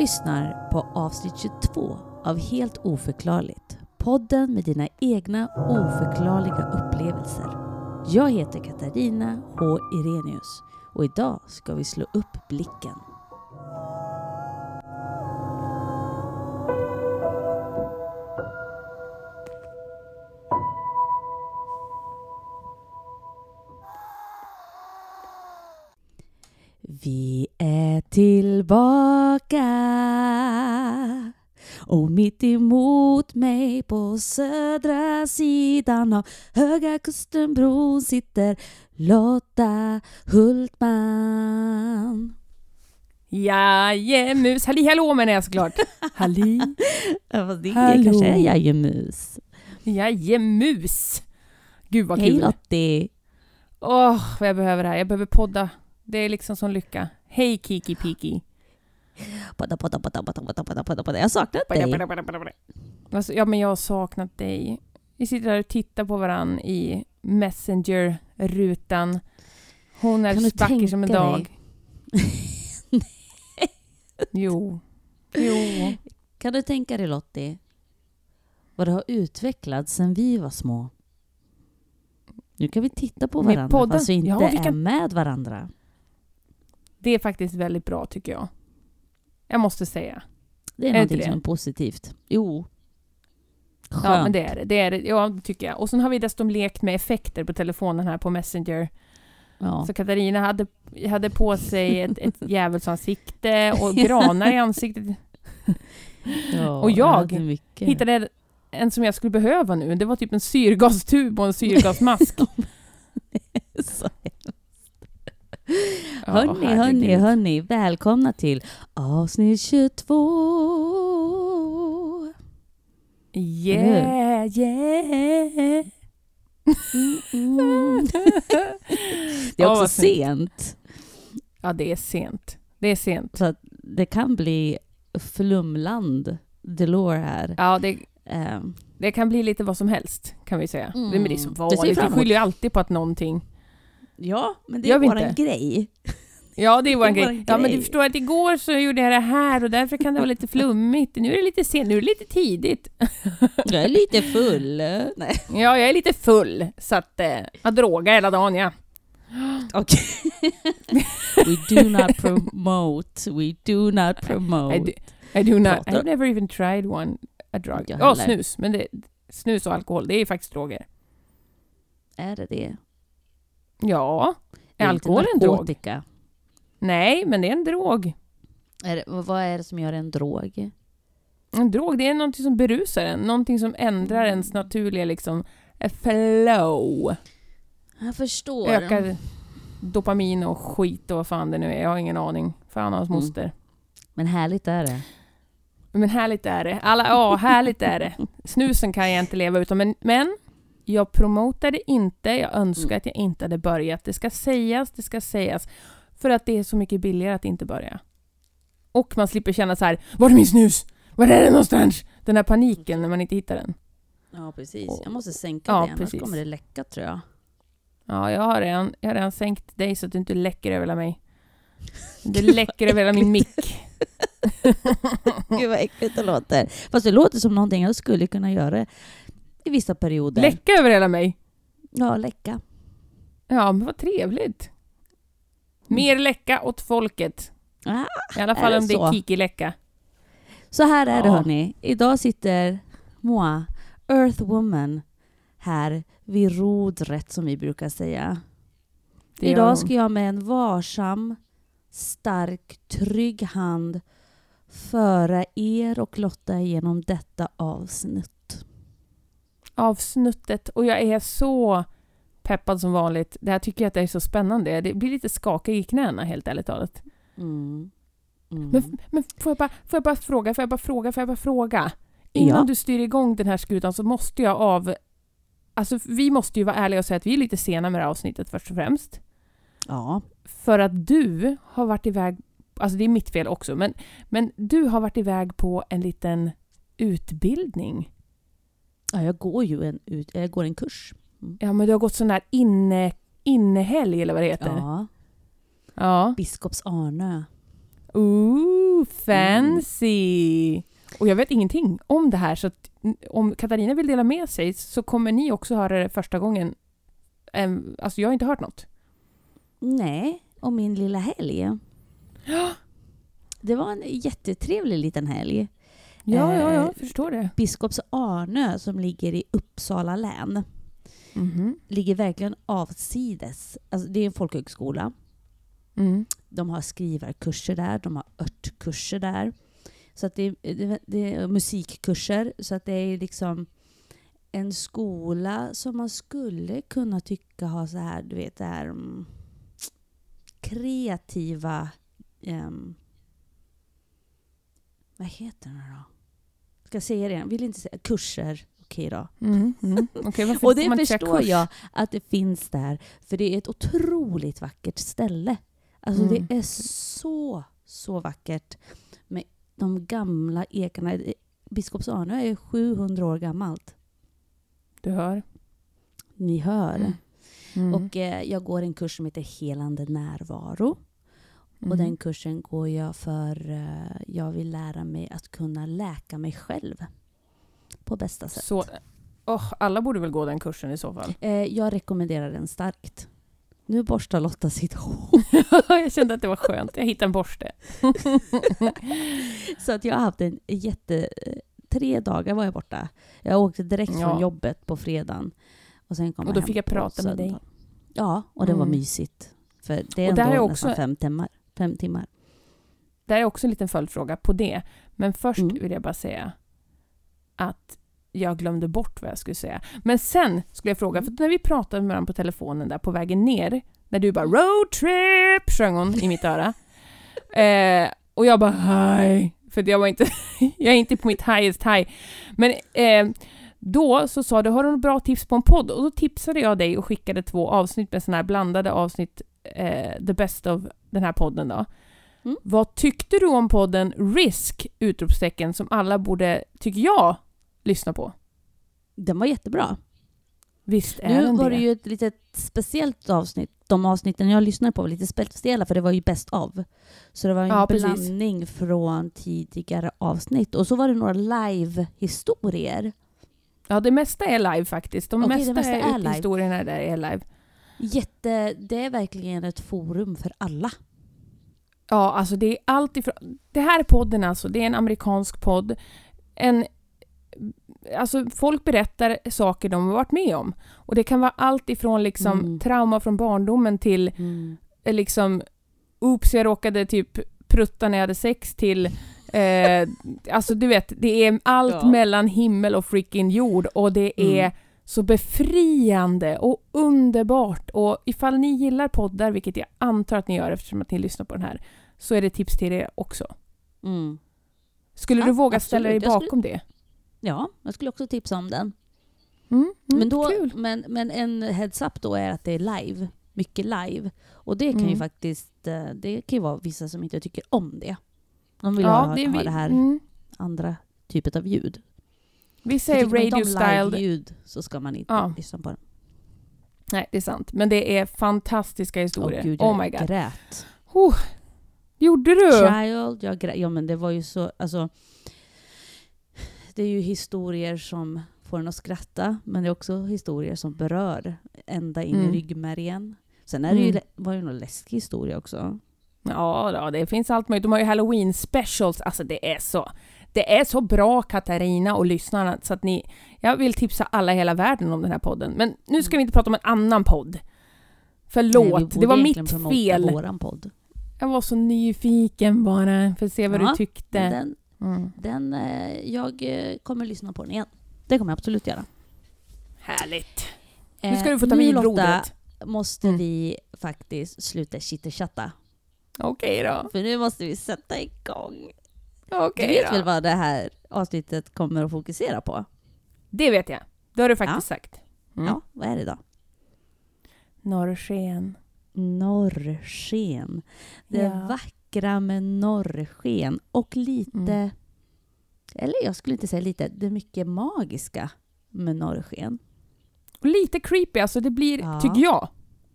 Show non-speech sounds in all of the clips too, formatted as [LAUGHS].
lyssnar på avsnitt 22 av Helt oförklarligt. Podden med dina egna oförklarliga upplevelser. Jag heter Katarina H. Irenius och idag ska vi slå upp blicken. Vi är tillbaka och mitt emot mig på södra sidan av Höga Kustenbron sitter Lotta Hultman. Jajemus, halli hallå menar jag såklart. [LAUGHS] Halli, Ja, fast det Hallå. kanske är jajemus. jajemus. Gud vad Hej kul. Lottie! Åh, vad jag behöver det här. Jag behöver podda. Det är liksom som lycka. Hej Kiki Piki. Podda, podda, podda, podda, podda, podda, podda, podda. Jag har saknat dig. Alltså, ja, men jag har saknat dig. Vi sitter här och tittar på varann i Messenger-rutan. Hon är vacker som en tänka dag. dig? [LAUGHS] Jo. Jo. Kan du tänka dig Lottie vad det har utvecklats sedan vi var små? Nu kan vi titta på varandra fast vi inte Ja, vi är kan- med varandra. Det är faktiskt väldigt bra tycker jag. Jag måste säga. Det är, Är någonting som är positivt. Jo. Skönt. Ja, men det är det. det, är det. Ja, det tycker jag. Och sen har vi dessutom lekt med effekter på telefonen här på Messenger. Ja. Så Katarina hade, hade på sig ett, ett [LAUGHS] djävulsansikte och granar i ansiktet. [LAUGHS] Ja, och jag mycket. Hittade en som jag skulle behöva nu. Det var typ en syrgastub och en syrgasmask. [LAUGHS] Så. Ja, hörni, hörni, hörni. Välkomna till avsnitt 22. Yeah, yeah. Mm, [LAUGHS] mm. Det är också fint. sent. Ja, det är sent. Det är sent. Så det kan bli flumland Delore här. Ja, det, Ehm, det kan bli lite vad som helst, kan vi säga. Mm. Det, men det är vi vanligt. Vi skyller ju alltid på att någonting... ja, men det är inte? grej. Ja, det är vår grej. våran Ja, men grej. du förstår att igår så gjorde jag det här och därför kan det vara lite [LAUGHS] flummigt. Nu är det lite sent, nu är det lite tidigt. Jag är lite full. Nej. Ja, jag är lite full, så att eh, jag drogar hela dagen, ja. Okej. [LAUGHS] We do not promote. We do not promote. I do, I do not, I've never even tried one, a drug. Ja, snus. Men det, snus och alkohol, det är faktiskt droger. Är det det? Ja, är alkohol en drog? Nej, men det är en drog. Är det, vad är det som gör en drog? En drog, det är någonting som berusar en. Någonting som ändrar ens naturliga liksom eh, flow. Jag förstår. Ökar dopamin och skit och vad fan det nu är. Jag har ingen aning. Fan hans Mm. moster. Men härligt är det. Men härligt är det. Alla, ja, härligt är det. Snusen kan jag inte leva utan, men, men jag promotar det inte. Jag önskar Mm. att jag inte hade börjat. Det ska sägas, det ska sägas. För att det är så mycket billigare att inte börja. Och man slipper känna så här, var är min snus? Var är den någonstans? Den här paniken när man inte hittar den. Ja, precis. Jag måste sänka Ja, det, annars precis. kommer det läcka tror jag. Ja, jag har redan, jag har redan sänkt dig så att du inte läcker över hela mig. [LAUGHS] Det läcker över hela min mick. Gud vad äckligt det låter. Fast det låter som någonting jag skulle kunna göra i vissa perioder. Läcka över hela mig? ja, läcka. Ja, men vad trevligt. Mer läcka åt folket. Ah, I alla fall det om det är Kiki-läcka. Så här är det Ja. hörni. Idag sitter moi, Earth Woman, här vid rodret som vi brukar säga. Idag ska jag med en varsam, stark, trygg hand föra er och Lotta genom detta avsnitt. Avsnuttet. Och jag är så peppad som vanligt. Det här tycker jag att det är så spännande. Det blir lite skakig i knäna helt ärligt talat. Mm. Mm. Men, men får, jag bara, får jag bara fråga, får jag bara fråga, får jag bara fråga? Innan Ja. du styr igång den här skutan så måste jag av... Alltså vi måste ju vara ärliga och säga att vi är lite sena med det här avsnittet först och främst. Ja. För att du har varit iväg, alltså det är mitt fel också, men, men du har varit iväg på en liten utbildning. Ja, jag går ju en, ut, jag går en kurs. Ja, men du har gått sån där inne, innehelg eller vad det heter. Ja. Ja. Biskops Arnö. Ooh. Fancy! Och jag vet ingenting om det här, så att mm, om Katarina vill dela med sig så kommer ni också höra det första gången. Alltså jag har inte hört något. Nej, och min lilla helg. Det var en jättetrevlig liten helg. Ja, ja, Eh, jag förstår det. Biskops Arnö som ligger i Uppsala län Mhm. ligger verkligen avsides. Alltså, det är en folkhögskola. Mm. De har skrivarkurser där, de har örtkurser där. Så att det, är- det, det är musikkurser. Så att det är liksom en skola som man skulle kunna tycka har så här, du vet det här mm, kreativa... ehm, vad heter det då? Ska jag säga det igen? Vill inte säga kurser. Okej då. Mm. Mm. [LAUGHS] Varför Och det förstår jag att det finns där. För det är ett otroligt vackert ställe. Alltså Mm. det är så, så vackert. Med de gamla ekarna. Biskops Arnö är 700 år gammalt. Du hör. Ni hör. Mm. Och eh, jag går en kurs som heter Helande närvaro. Mm. Och den kursen går jag för eh, jag vill lära mig att kunna läka mig själv. På bästa sätt. Så, åh, alla borde väl gå den kursen i så fall. [LAUGHS] Eh, jag rekommenderar den starkt. Nu borstar Lotta sitt hår. [LAUGHS] jag kände att det var skönt. Jag hittade en borste. [LAUGHS] Så att jag har haft en jätte... Tre dagar var jag borta. Jag åkte direkt Ja. från jobbet på fredagen. Och, sen kom Och då hem fick jag prata med dig. Ja, och det var Mm. mysigt. För det är Och ändå är nästan också- fem timmar. Fem timmar. Det är också en liten följdfråga på det. Men först Mm. vill jag bara säga att jag glömde bort vad jag skulle säga. Men sen skulle jag fråga, Mm. för när vi pratade med varandra på telefonen där på vägen ner, när du bara “road trip” sjöng hon i mitt öra. [LAUGHS] Eh, och jag bara “hej”, för jag var inte, [LAUGHS] jag är inte på mitt highest high. Men eh, då så sa du “har du några bra tips på en podd?” och då tipsade jag dig och skickade två avsnitt med sådana här blandade avsnitt, eh, the best of den här podden då. Mm. Vad tyckte du om podden Risk! Utropstecken som alla borde, tycker jag, lyssna på. Den var jättebra. Visst är Nu den var det? ju ett litet speciellt avsnitt. De avsnitten jag lyssnade på var lite speciella för det var ju bäst av. Så det var en Ja, precis. blandning från tidigare avsnitt. Och så var det några live-historier. Ja, det mesta är live faktiskt. De Okej, mesta, mesta är, är live. historierna där är live. Jätte, det är verkligen ett forum för alla. Ja, alltså det är allt ifrån... Det här är podden alltså, det är en amerikansk podd. En... Alltså folk berättar saker de har varit med om. Och det kan vara allt ifrån liksom Mm. trauma från barndomen till eh, liksom oops, jag råkade typ prutta när jag hade sex till [LAUGHS] eh, alltså du vet, det är allt Ja. mellan himmel och freaking jord och det är Mm. Så befriande och underbart och ifall ni gillar poddar, vilket jag antar att ni gör eftersom att ni lyssnar på den här, så är det tips till er också. Mm. Skulle Ja, du våga ställa dig absolut. Jag skulle- bakom det? Ja, jag skulle också tipsa om den. Mm, mm, men, då, kul. men, men en heads-up då är att det är live. Mycket live. Och det kan ju Mm. faktiskt eh, det kan ju vara vissa som inte tycker om det. De vill Ja, ha, det ha vi- det här mm. andra typet av ljud. Vi säger om radio-styled live-ljud så ska man inte Ja. lyssna på den. Nej, det är sant. Men det är fantastiska historier. Åh, gud, oh jag my god. grät. Oh, gjorde du? Child, jag grät. Ja men det var ju så, alltså. Det är ju historier som får en att skratta, men det är också historier som berör ända in Mm. i ryggmärgen. Sen är det ju, Mm. var det ju någon läskig historia också. Ja, ja, det finns allt möjligt. De har ju halloween specials. Alltså det är så... Det är så bra Katarina och lyssnarna så att ni... Jag vill tipsa alla i hela världen om den här podden. Men nu ska vi inte prata om en annan podd. Nej, Förlåt, borde det var mitt fel. Våran podd. Jag var så nyfiken bara för att se vad Ja, du tyckte. Den, Mm. den, eh, jag eh, kommer lyssna på den igen. Det kommer jag absolut göra. Härligt. Eh, Nu ska du få ta vid rodret. måste Mm. vi faktiskt sluta chitterchatta. Okej då. För nu måste vi sätta igång. Du Okej vet då. väl vad det här avsnittet kommer att fokusera på? Det vet jag. Det har du faktiskt sagt. Mm. Ja, vad är det då? Norrsken. Norrsken. Det Ja. vackra med norrsken och lite, Mm. eller jag skulle inte säga lite, det mycket magiska med norrsken. Och lite creepy, alltså det blir, Ja. tycker jag,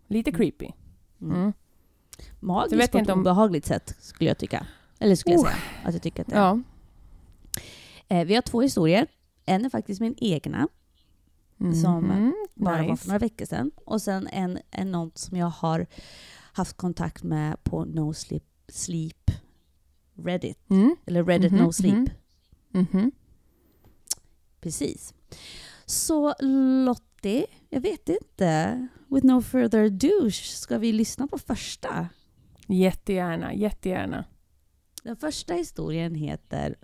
lite Mm. creepy. Mm. Mm. Magiskt på ett obehagligt sätt skulle jag tycka. Eller skulle jag Oh. säga att jag tycker att det är. Ja. Eh, vi har två historier. En är faktiskt min egna, Som Mhm, bara var för nice. några veckor sedan. Och sen en, en något som jag har haft kontakt med på No Sleep, sleep Reddit. Mm. Eller Reddit Mhm, No Sleep. Mhm. Precis. Så Lottie, jag vet inte. With no further ado, ska vi lyssna på första? Jättegärna, jättegärna. Den första historien heter...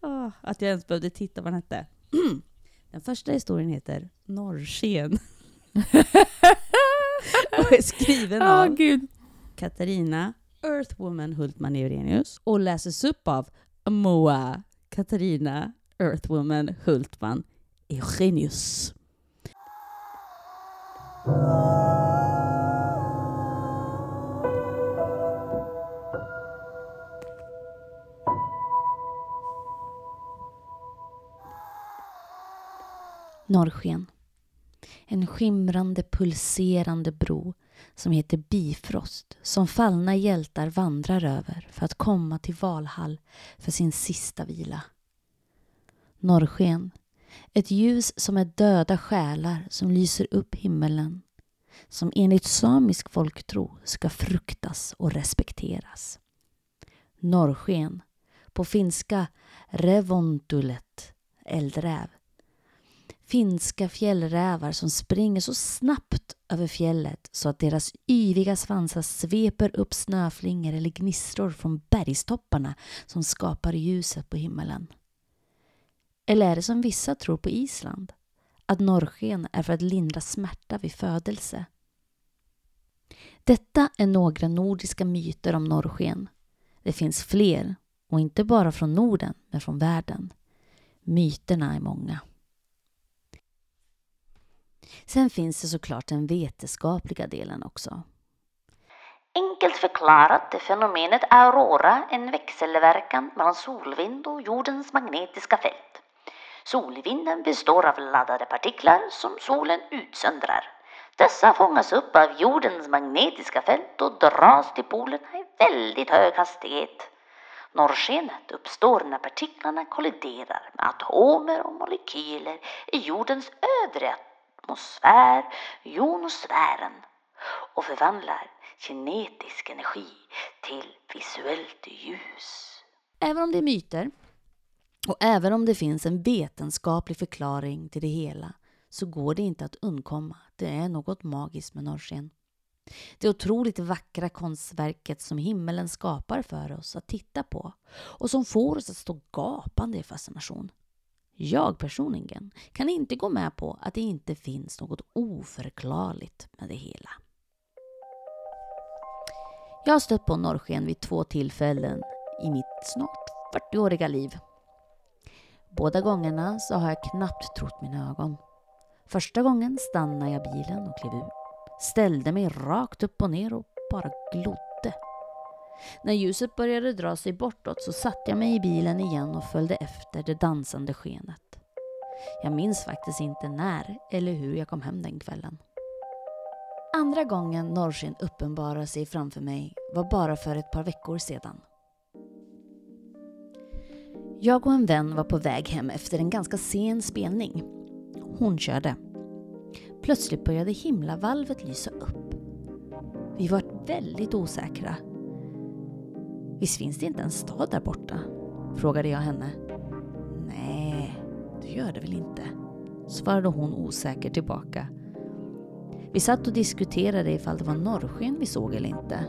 Åh, [LAUGHS] att jag ens behövde titta vad den hette. [CLEARS THROAT] Den första historien heter Norrsken [LAUGHS] och är skriven Åh [LAUGHS] av gud. Katarina Earthwoman Hultman Eurenius och läses upp av Moa Katarina Earthwoman Hultman Eugenius. Norrsken. En skimrande, pulserande bro som heter Bifrost som fallna hjältar vandrar över för att komma till Valhall för sin sista vila. Norrsken. Ett ljus som är döda själar som lyser upp himmelen som enligt samisk folktro ska fruktas och respekteras. Norrsken. På finska revontulet, eldräv finska fjällrävar som springer så snabbt över fjället så att deras yviga svansar sveper upp snöflingor eller gnistor från bergstopparna som skapar ljuset på himmelen. Eller är det som vissa tror på Island, att norrsken är för att lindra smärta vid födelse? Detta är några nordiska myter om norrsken. Det finns fler, och inte bara från Norden, men från världen. Myterna är många. Sen finns det såklart den vetenskapliga delen också. Enkelt förklarat är fenomenet aurora en växelverkan mellan solvind och jordens magnetiska fält. Solvinden består av laddade partiklar som solen utsöndrar. Dessa fångas upp av jordens magnetiska fält och dras till polerna i väldigt hög hastighet. Norrskenet uppstår när partiklarna kolliderar med atomer och molekyler i jordens övre atmosfär, jonosfären, och förvandlar kinetisk energi till visuellt ljus. Även om det är myter och även om det finns en vetenskaplig förklaring till det hela så går det inte att undkomma att det är något magiskt med norrsken. Det otroligt vackra konstverket som himmelen skapar för oss att titta på och som får oss att stå gapande i fascination. Jag personligen kan inte gå med på att det inte finns något oförklarligt med det hela. Jag har stött på norrsken vid två tillfällen i mitt snart 40-åriga liv. Båda gångerna så har jag knappt trott mina ögon. Första gången stannade jag bilen och klev ur. Ställde mig rakt upp och ner och bara glodde. När ljuset började dra sig bortåt så satte jag mig i bilen igen och följde efter det dansande skenet. Jag minns faktiskt inte när eller hur jag kom hem den kvällen. Andra gången norrsken uppenbarade sig framför mig var bara för ett par veckor sedan. Jag och en vän var på väg hem efter en ganska sen spelning. Hon körde. Plötsligt började himlavalvet lysa upp. Vi var väldigt osäkra. Visst finns det inte en stad där borta? Frågade jag henne. Nej, det gör det väl inte? Svarade hon osäkert tillbaka. Vi satt och diskuterade ifall det var norrsken vi såg eller inte.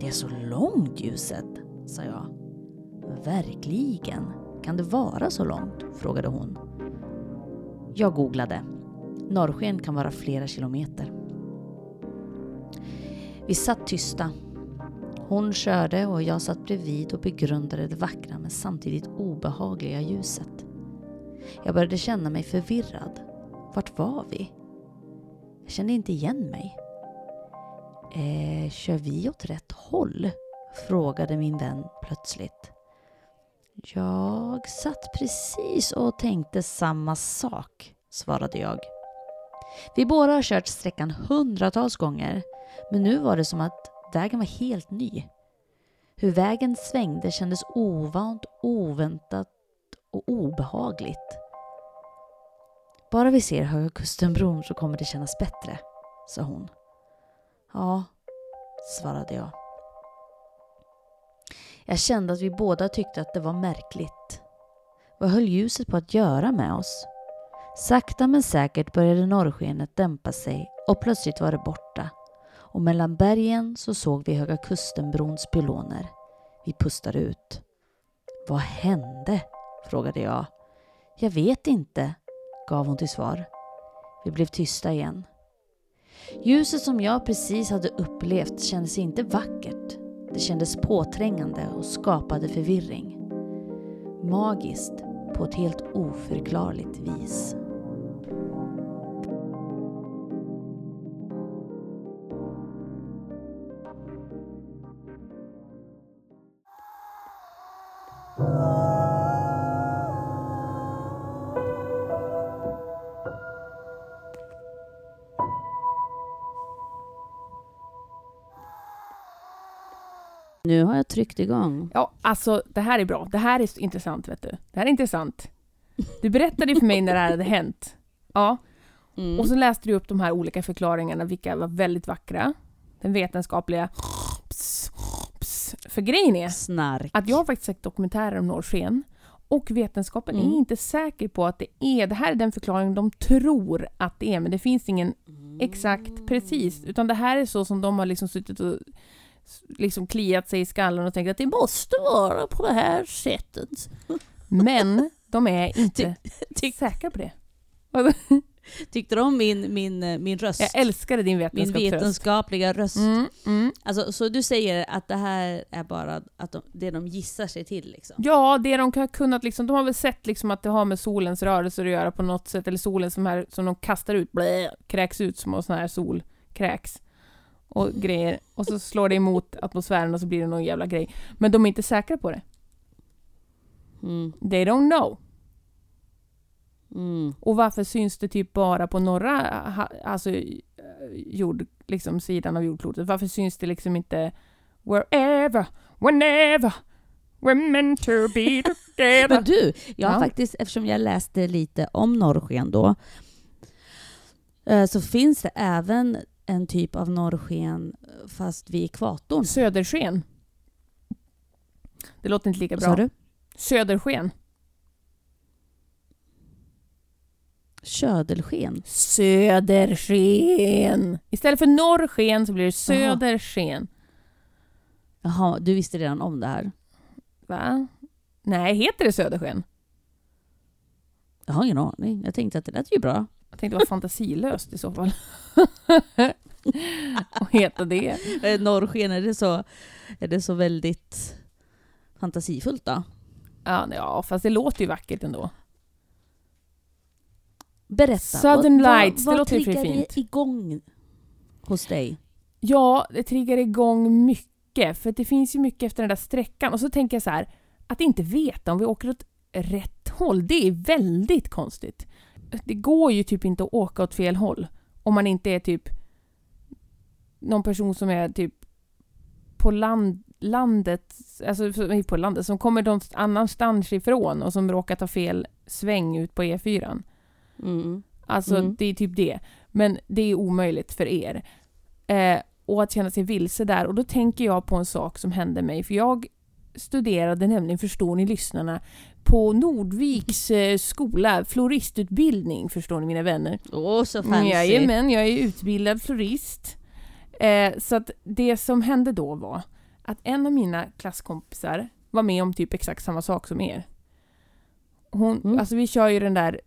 Det är så långt ljuset, sa jag. Verkligen. Kan det vara så långt? frågade hon. Jag googlade. Norrsken kan vara flera kilometer. Vi satt tysta. Hon körde och jag satt bredvid och begrundade det vackra men samtidigt obehagliga ljuset. Jag började känna mig förvirrad. Vart var vi? Jag kände inte igen mig. Eh, kör vi åt rätt håll? Frågade min vän plötsligt. Jag satt precis och tänkte samma sak, svarade jag. Vi båda har kört sträckan hundratals gånger, men nu var det som att vägen var helt ny. Hur vägen svängde kändes ovant, oväntat och obehagligt. Bara vi ser Höga Kustenbron så kommer det kännas bättre, sa hon. Ja, svarade jag. Jag kände att vi båda tyckte att det var märkligt. Vad höll ljuset på att göra med oss? Sakta men säkert började norrskenet dämpa sig och plötsligt var det borta. Och mellan bergen så såg vi Höga Kustenbrons pyloner. Vi pustade ut. Vad hände? frågade jag. Jag vet inte, gav hon till svar. Vi blev tysta igen. Ljuset som jag precis hade upplevt kändes inte vackert. Det kändes påträngande och skapade förvirring. Magiskt på ett helt oförklarligt vis. Nu har jag tryckt igång. Ja, alltså det här är bra. Det här är intressant, vet du. Det här är intressant. Du berättade för mig när det här hade hänt. Ja, Mm. och så läste du upp de här olika förklaringarna, vilka var väldigt vackra. Den vetenskapliga ps, ps. För grejen är Snark. att jag har faktiskt sett dokumentärer om norrsken och vetenskapen Mm. är inte säker på att det är, det här är den förklaring de tror att det är, men det finns ingen exakt precis, utan det här är så som de har liksom suttit och liksom kliat sig i skallen och tänkt att det måste vara på det här sättet. Men de är [LAUGHS] inte Ty- säkra på det. [LAUGHS] Tyckte du om min, min, min röst? Jag älskade din min vetenskapsröst. vetenskapliga röst. Mm, mm. Alltså, så du säger att det här är bara att de, det de gissar sig till liksom? Ja, det de har kunnat liksom, de har väl sett liksom att det har med solens rörelser att göra på något sätt, eller solen som, här, som de kastar ut, blä, kräks ut små sådana här solkräks och grejer. Och så slår det emot atmosfären och så blir det någon jävla grej. Men de är inte säkra på det. Mm. They don't know. Mm. Och varför syns det typ bara på norra alltså, eh, jord, liksom, sidan av jordklotet? Varför syns det liksom inte wherever, whenever we're meant to be [LAUGHS] together? Men du, jag har Ja. faktiskt, eftersom jag läste lite om norrsken då, eh, så finns det även en typ av norrsken eh, fast vid ekvatorn. Södersken. Det låter inte lika bra. du? Södersken. Ködelsken. Södersken. Istället för norrsken så blir det södersken. Jaha, du visste redan om det här? Va? Nej, heter det södersken? Jag har ingen aning. Jag tänkte att det lät ju bra. Jag tänkte det var fantasilöst i så fall. [LAUGHS] Heta det. Eh, Norrsken, är det så, är det så väldigt fantasifullt då? Ja, ja, fast det låter ju vackert ändå. Berätta. Southern vad, Lights, det vad, vad låter ju triggar fint. det igång hos dig? Ja, det triggar igång mycket. För det finns ju mycket efter den där sträckan. Och så tänker jag så här, att inte veta om vi åker åt rätt håll, det är väldigt konstigt. Det går ju typ inte att åka åt fel håll. Om man inte är typ någon person som är typ på land, landet, alltså på landet, som kommer någon annanstans ifrån och som råkar ta fel sväng ut på E4. Mm. Alltså Mm. det är typ det. Men det är omöjligt för er. Eh, och att känna sig vilse där. Och då tänker jag på en sak som hände mig. För jag studerade nämligen, förstår ni lyssnarna, på Nordviks eh, skola, floristutbildning, förstår ni mina vänner. Åh, så fancy. Jajamän, jag är utbildad florist. Eh, så att det som hände då var att en av mina klasskompisar var med om typ exakt samma sak som er. Hon, Mm. Alltså vi kör ju den där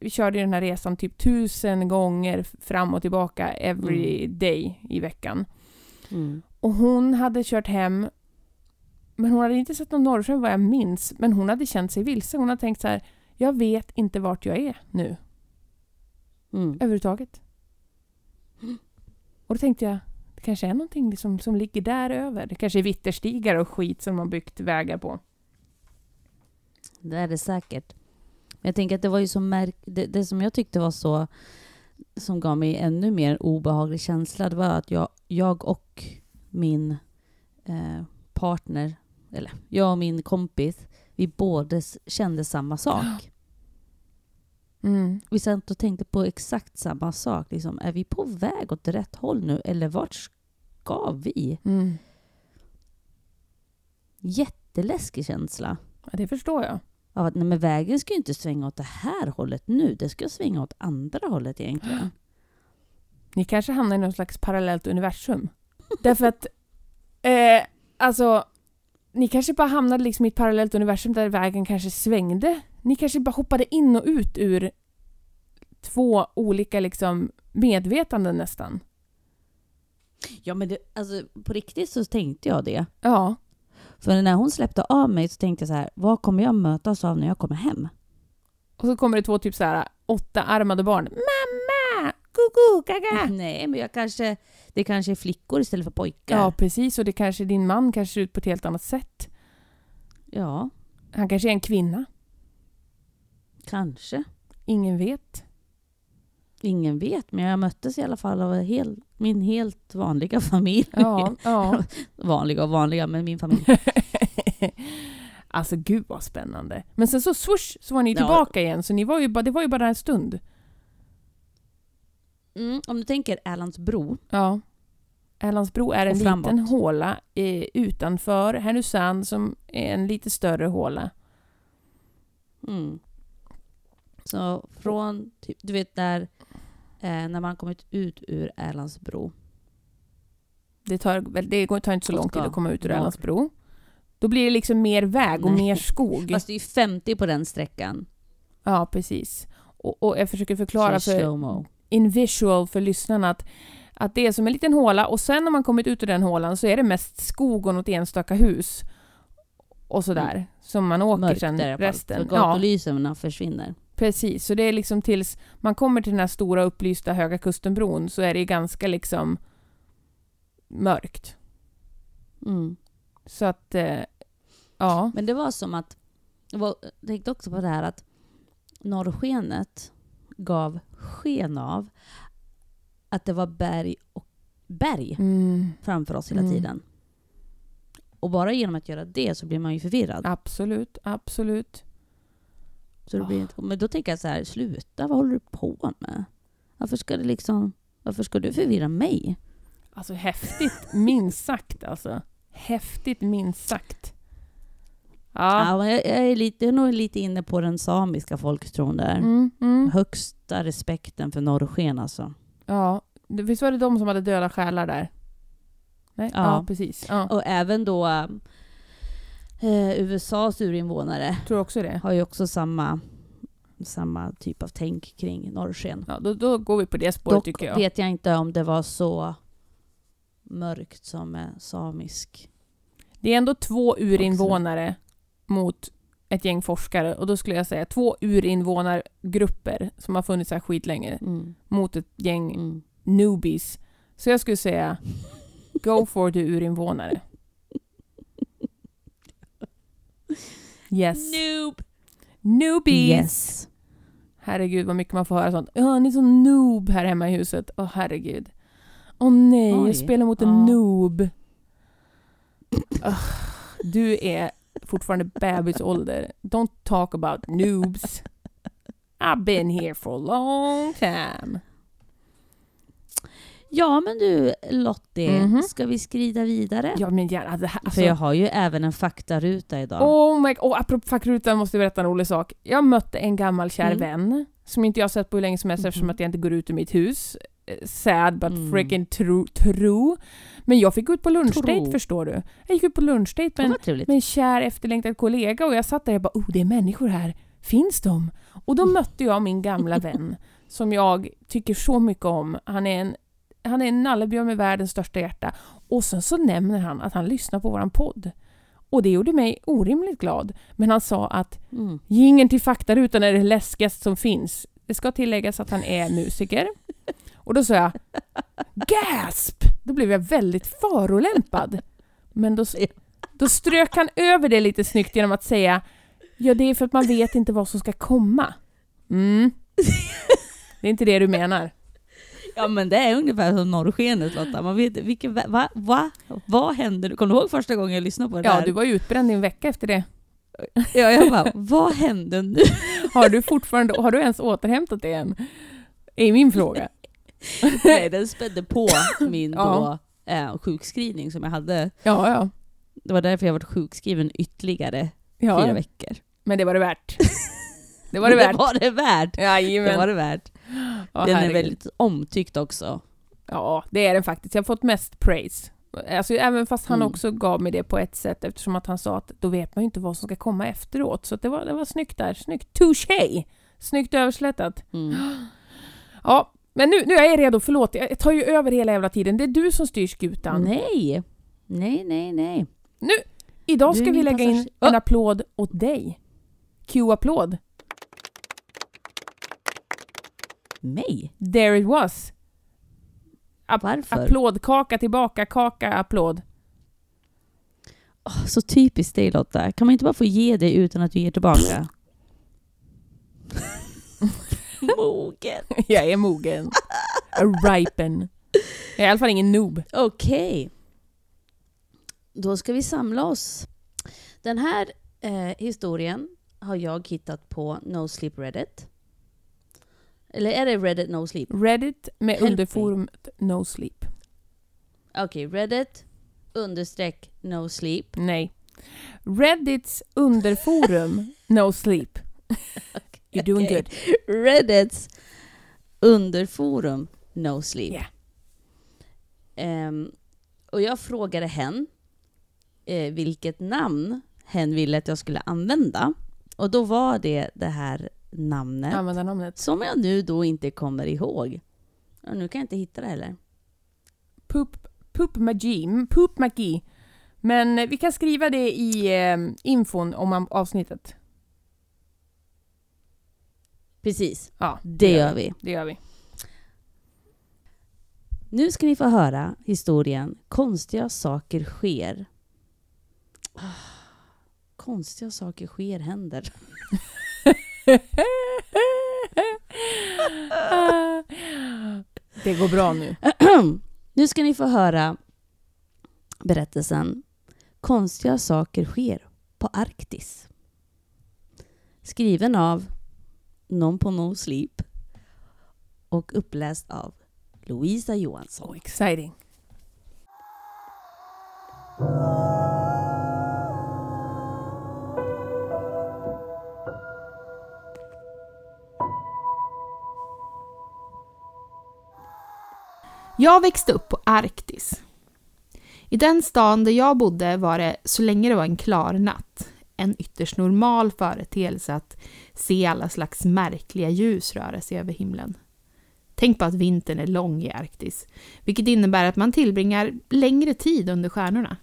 vi körde ju den här resan typ tusen gånger fram och tillbaka every day i veckan. Mm. Och hon hade kört hem, men hon hade inte sett någon norrsken vad jag minns, men hon hade känt sig vilse. Hon hade tänkt så här, jag vet inte vart jag är nu Mm. överhuvudtaget. Och då tänkte jag, det kanske är någonting som, som ligger där över. Det kanske är vitterstigar och skit som man byggt vägar på. Det är det säkert. Men jag tänker att det var ju så märk... Det, det som jag tyckte var så... Som gav mig ännu mer obehaglig känsla, det var att jag, jag och min eh, partner, eller jag och min kompis, vi båda kände samma sak. [GASPS] Mm. Vi satt och tänkte på exakt samma sak. Liksom, är vi på väg åt rätt håll nu eller vart ska vi? Mm. Jätteläskig känsla. Ja, det förstår jag. Av att nej, men vägen ska ju inte svänga åt det här hållet nu. Det ska svänga åt andra hållet egentligen. [GASPS] Ni kanske hamnar i någon slags parallellt universum. [LAUGHS] Därför att, eh, alltså, ni kanske bara hamnade liksom i ett parallellt universum där vägen kanske svängde. Ni kanske bara hoppade in och ut ur två olika liksom medvetanden nästan. Ja, men det, alltså, på riktigt så tänkte jag det. Ja, För när hon släppte av mig så tänkte jag så här, vad kommer jag mötas av när jag kommer hem? och så kommer det två typ så här åtta-armade barn. Mamma! Kuku, gaga! [LAUGHS] Nej, men jag kanske, det kanske är flickor istället för pojkar. Ja, precis. Och det kanske din man kanske ser ut på ett helt annat sätt. ja Han kanske är en kvinna. Kanske. Ingen vet. Ingen vet, men jag möttes i alla fall av hel, min helt vanliga familj. Ja, ja. [LAUGHS] vanliga och vanliga, men min familj. [LAUGHS] alltså gud vad spännande. Men sen så swoosh så var ni Ja. tillbaka igen, så ni var ju det var ju bara en stund. Mm, om du tänker Erlandsbro. Ja. Erlandsbro är en liten håla eh, utanför Härnösand som är en lite större håla. Mm. Så från, typ, du vet där, eh, när man kommit ut ur Erlandsbro. Det tar, väl- det tar inte så lång tid att komma ut ur. Erlandsbro. Då blir det liksom mer väg och Nej. mer skog. Fast det är ju 50 på den sträckan. Ja, precis. Och, och jag försöker förklara för slow-mo. in visual för lyssnarna att, att det är som en liten håla och sen när man kommit ut ur den hålan så är det mest skog och något enstaka hus. Och sådär. Mm. Som man åker Mörkt sen resten. För Ja, gatulyserna försvinner. Precis. Så det är liksom tills man kommer till den här stora upplysta Höga Kustenbron så är det ganska liksom mörkt. Mm. Så att, eh, ja. Men det var som att, jag tänkte också på det här att norrskenet gav sken av att det var berg och berg Mm, framför oss hela Mm. tiden. Och bara genom att göra det så blir man ju förvirrad. absolut, absolut. Så det blir inte, men då tänker jag så här, sluta, vad håller du på med? Varför ska det liksom, varför ska du förvirra mig? Alltså häftigt, minst sagt alltså. Häftigt, minst sagt. Ja. Ja, jag, jag, är lite, jag är nog lite inne på den samiska folktron där. Mm, mm. Högsta respekten för norrsken alltså. Ja, visst var det de som hade döda själar där? Nej? Ja, Ja. precis. Ja, Och även då eh, USAs urinvånare tror också det. har ju också samma, samma typ av tänk kring norrsken. Ja, då, då går vi på det spåret Dock tycker jag. vet jag inte om det var så mörkt som med samisk. Det är ändå två urinvånare mot ett gäng forskare och då skulle jag säga två urinvånargrupper som har funnits här skitlänge Mm. mot ett gäng Mm. newbies. Så jag skulle säga go for the urinvånare. Yes. Noob! Newbies! Yes. Herregud vad mycket man får höra sånt. Ja, ni är så noob här hemma i huset. Åh herregud. Åh nej, Oj. jag spelar mot en Ja. noob. Ugh, du är fortfarande bebisålder. Don't talk about noobs. I've been here for a long time. Ja men du Lottie, Mhm. ska vi skrida vidare? Ja men gärna. Det här, alltså, För jag har ju även en faktaruta idag. Oh my god, oh, apropå fackrutan måste jag berätta en rolig sak. Jag mötte en gammal kär Mm. vän som inte jag har sett på hur länge som helst eftersom Mhm. att jag inte går ut ur mitt hus. Eh, Sad but Mm. freaking true, true. Men jag fick ut på lunchdate förstår du. Jag gick ut på lunchdate med en, med en kär efterlängtad kollega och jag satt där och bara oh det är människor här. Finns de? Och då mötte jag min gamla [LAUGHS] vän som jag tycker så mycket om. Han är en, han är en nallebjörn med världens största hjärta. Och sen så nämner han att han lyssnar på våran podd. Och det gjorde mig orimligt glad. Men han sa att Mm. Gingen till faktarutan är det läskigaste som finns. Det ska tilläggas att han är musiker. Och då sa jag GASP! Då blev jag väldigt förolämpad. Men då, då strök han över det lite snyggt genom att säga Ja, det är för att man vet inte vad som ska komma. Mm. Det är inte det du menar. Ja men det är ungefär som norrskenet Lotta. Man vet vilken, va, va, vad hände? Kommer du ihåg första gången jag lyssnade på det Ja, där? du var ju utbränd i en vecka efter det. Ja, jag bara, vad hände nu? [LAUGHS] Har du fortfarande, har du ens återhämtat det än? Är min fråga. [LAUGHS] Nej, den spädde på min Ja. då, eh, sjukskrivning som jag hade. Ja, ja. Det var därför jag var sjukskriven ytterligare ja. fyra veckor. Men det var det värt. [LAUGHS] [LAUGHS] Det var det värt. Det var det värt. Det Jajamän. var det värt. Ja, den är herregud. väldigt omtyckt också. Ja, det är den faktiskt. Jag har fått mest praise. Alltså, även fast han Mm. också gav mig det på ett sätt eftersom att han sa att då vet man ju inte vad som ska komma efteråt. Så det, var, det var snyggt där. Snyggt. Touché! Snyggt överslätat. Mm. [GASPS] Ja, men nu, nu är jag redo. Förlåt, jag tar ju över hela jävla tiden. Det är du som styr skutan. Nej, nej, nej, nej. Nu, idag är ska vi lägga in en applåd åt dig. Q-applåd. Mig? There it was. Varför? Applådkaka tillbaka, kaka, applåd. Åh, så typiskt dig Lotta. Kan man inte bara få ge det utan att du ger tillbaka? [LAUGHS] Mogen. [LAUGHS] Jag är mogen. A ripen. Jag är i alla fall ingen noob. Okej. Då ska vi samla oss. Den här eh, historien har jag hittat på No Sleep Reddit. Eller är det Reddit No Sleep? Reddit med Help No Sleep. Okej, Reddit understreck No Sleep. Nej. Reddits underforum [LAUGHS] No Sleep. You're doing Okej. good. Reddits underforum No Sleep. Yeah. Ehm, och jag frågade hen eh, vilket namn hen ville att jag skulle använda. Och då var det det här namnet Användarnamnet. som jag nu då inte kommer ihåg. Och nu kan jag inte hitta det heller. Poop, poop magi. Mm, Poop magi. Men eh, vi kan skriva det i eh, infon om avsnittet. Precis, Ja, det gör vi. Det gör vi. Nu ska ni få höra historien Konstiga saker sker. Ah, Konstiga saker sker händer. [LAUGHS] [LAUGHS] det går bra nu. [CLEARS THROAT] nu ska ni få höra berättelsen Konstiga saker sker på Arktis. Skriven av någon på No Sleep och uppläst av Louisa Johansson. So exciting. Jag växte upp på Arktis. I den stan där jag bodde var det, så länge det var en klar natt, en ytterst normal företeelse att se alla slags märkliga ljus röra sig över himlen. Tänk på att vintern är lång i Arktis, vilket innebär att man tillbringar längre tid under stjärnorna.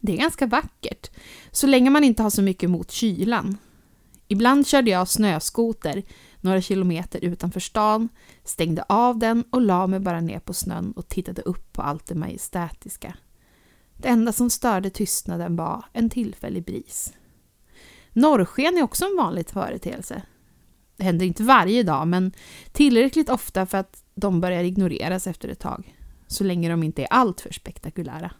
Det är ganska vackert, så länge man inte har så mycket emot kylan. Ibland körde jag snöskoter några kilometer utanför stan, stängde av den och la mig bara ner på snön och tittade upp på allt det majestätiska. Det enda som störde tystnaden var en tillfällig bris. Norrsken är också en vanlig företeelse. Det händer inte varje dag, men tillräckligt ofta för att de börjar ignoreras efter ett tag, så länge de inte är alltför spektakulära.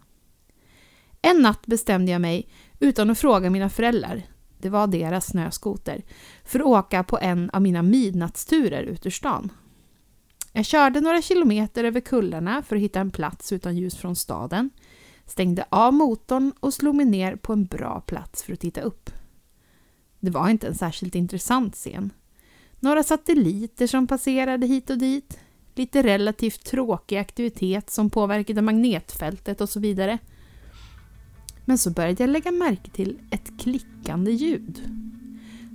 En natt bestämde jag mig, utan att fråga mina föräldrar, det var deras snöskoter, för att åka på en av mina midnattsturer ut ur stan. Jag körde några kilometer över kullarna för att hitta en plats utan ljus från staden, stängde av motorn och slog mig ner på en bra plats för att titta upp. Det var inte en särskilt intressant scen. Några satelliter som passerade hit och dit, lite relativt tråkig aktivitet som påverkade magnetfältet och så vidare. Men så började jag lägga märke till ett klickande ljud.